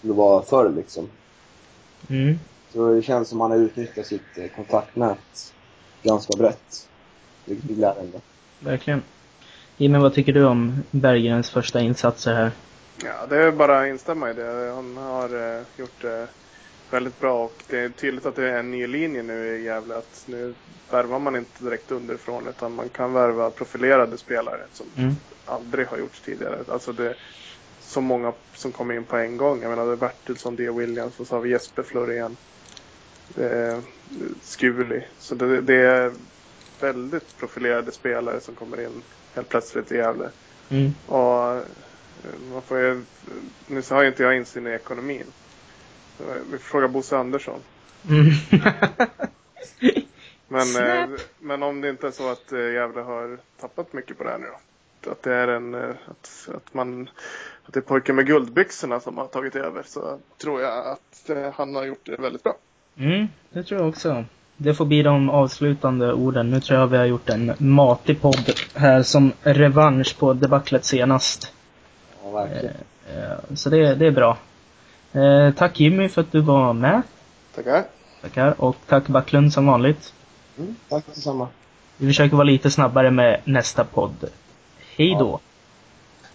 som det var förr liksom. Mm. Så det känns som att han har utnyttjat sitt eh, kontaktnät ganska brett. Vilket är glädjande. Verkligen. Jimmy, vad tycker du om Berggrens första insatser här? Ja, det är bara att instämma i det. Han har eh, gjort det väldigt bra och det är tydligt att det är en ny linje nu i Gävle. Att nu värvar man inte direkt underifrån utan man kan värva profilerade spelare som Mm. aldrig har gjorts tidigare. Alltså det är så många som kommer in på en gång. Jag menar det är Bertilsson, D. Williams och så har vi Jesper Florén. Är Skuli. Så det, det är väldigt profilerade spelare som kommer in helt plötsligt i Gävle. Mm. Och eh, man får ju, nu har ju inte jag insyn i ekonomin. Så Vi får fråga Bosse Andersson. Mm. (laughs) Men, eh, Snap. men om det inte är så att eh, Gävle har tappat mycket på det här nu då. Att det är en, eh, att, att man, att det är pojken med guldbyxorna som har tagit över så tror jag att eh, han har gjort det väldigt bra. mm, det tror jag också. Det får bli de avslutande orden. Nu tror jag vi har gjort en matig podd här som revansch på debaclet senast. Ja, verkligen. Eh, Så det, det är bra. Eh, Tack Jimmy för att du var med. Tackar. Tackar. Och tack Backlund som vanligt. Mm, tack detsamma. Vi försöker vara lite snabbare med nästa podd. Hej då!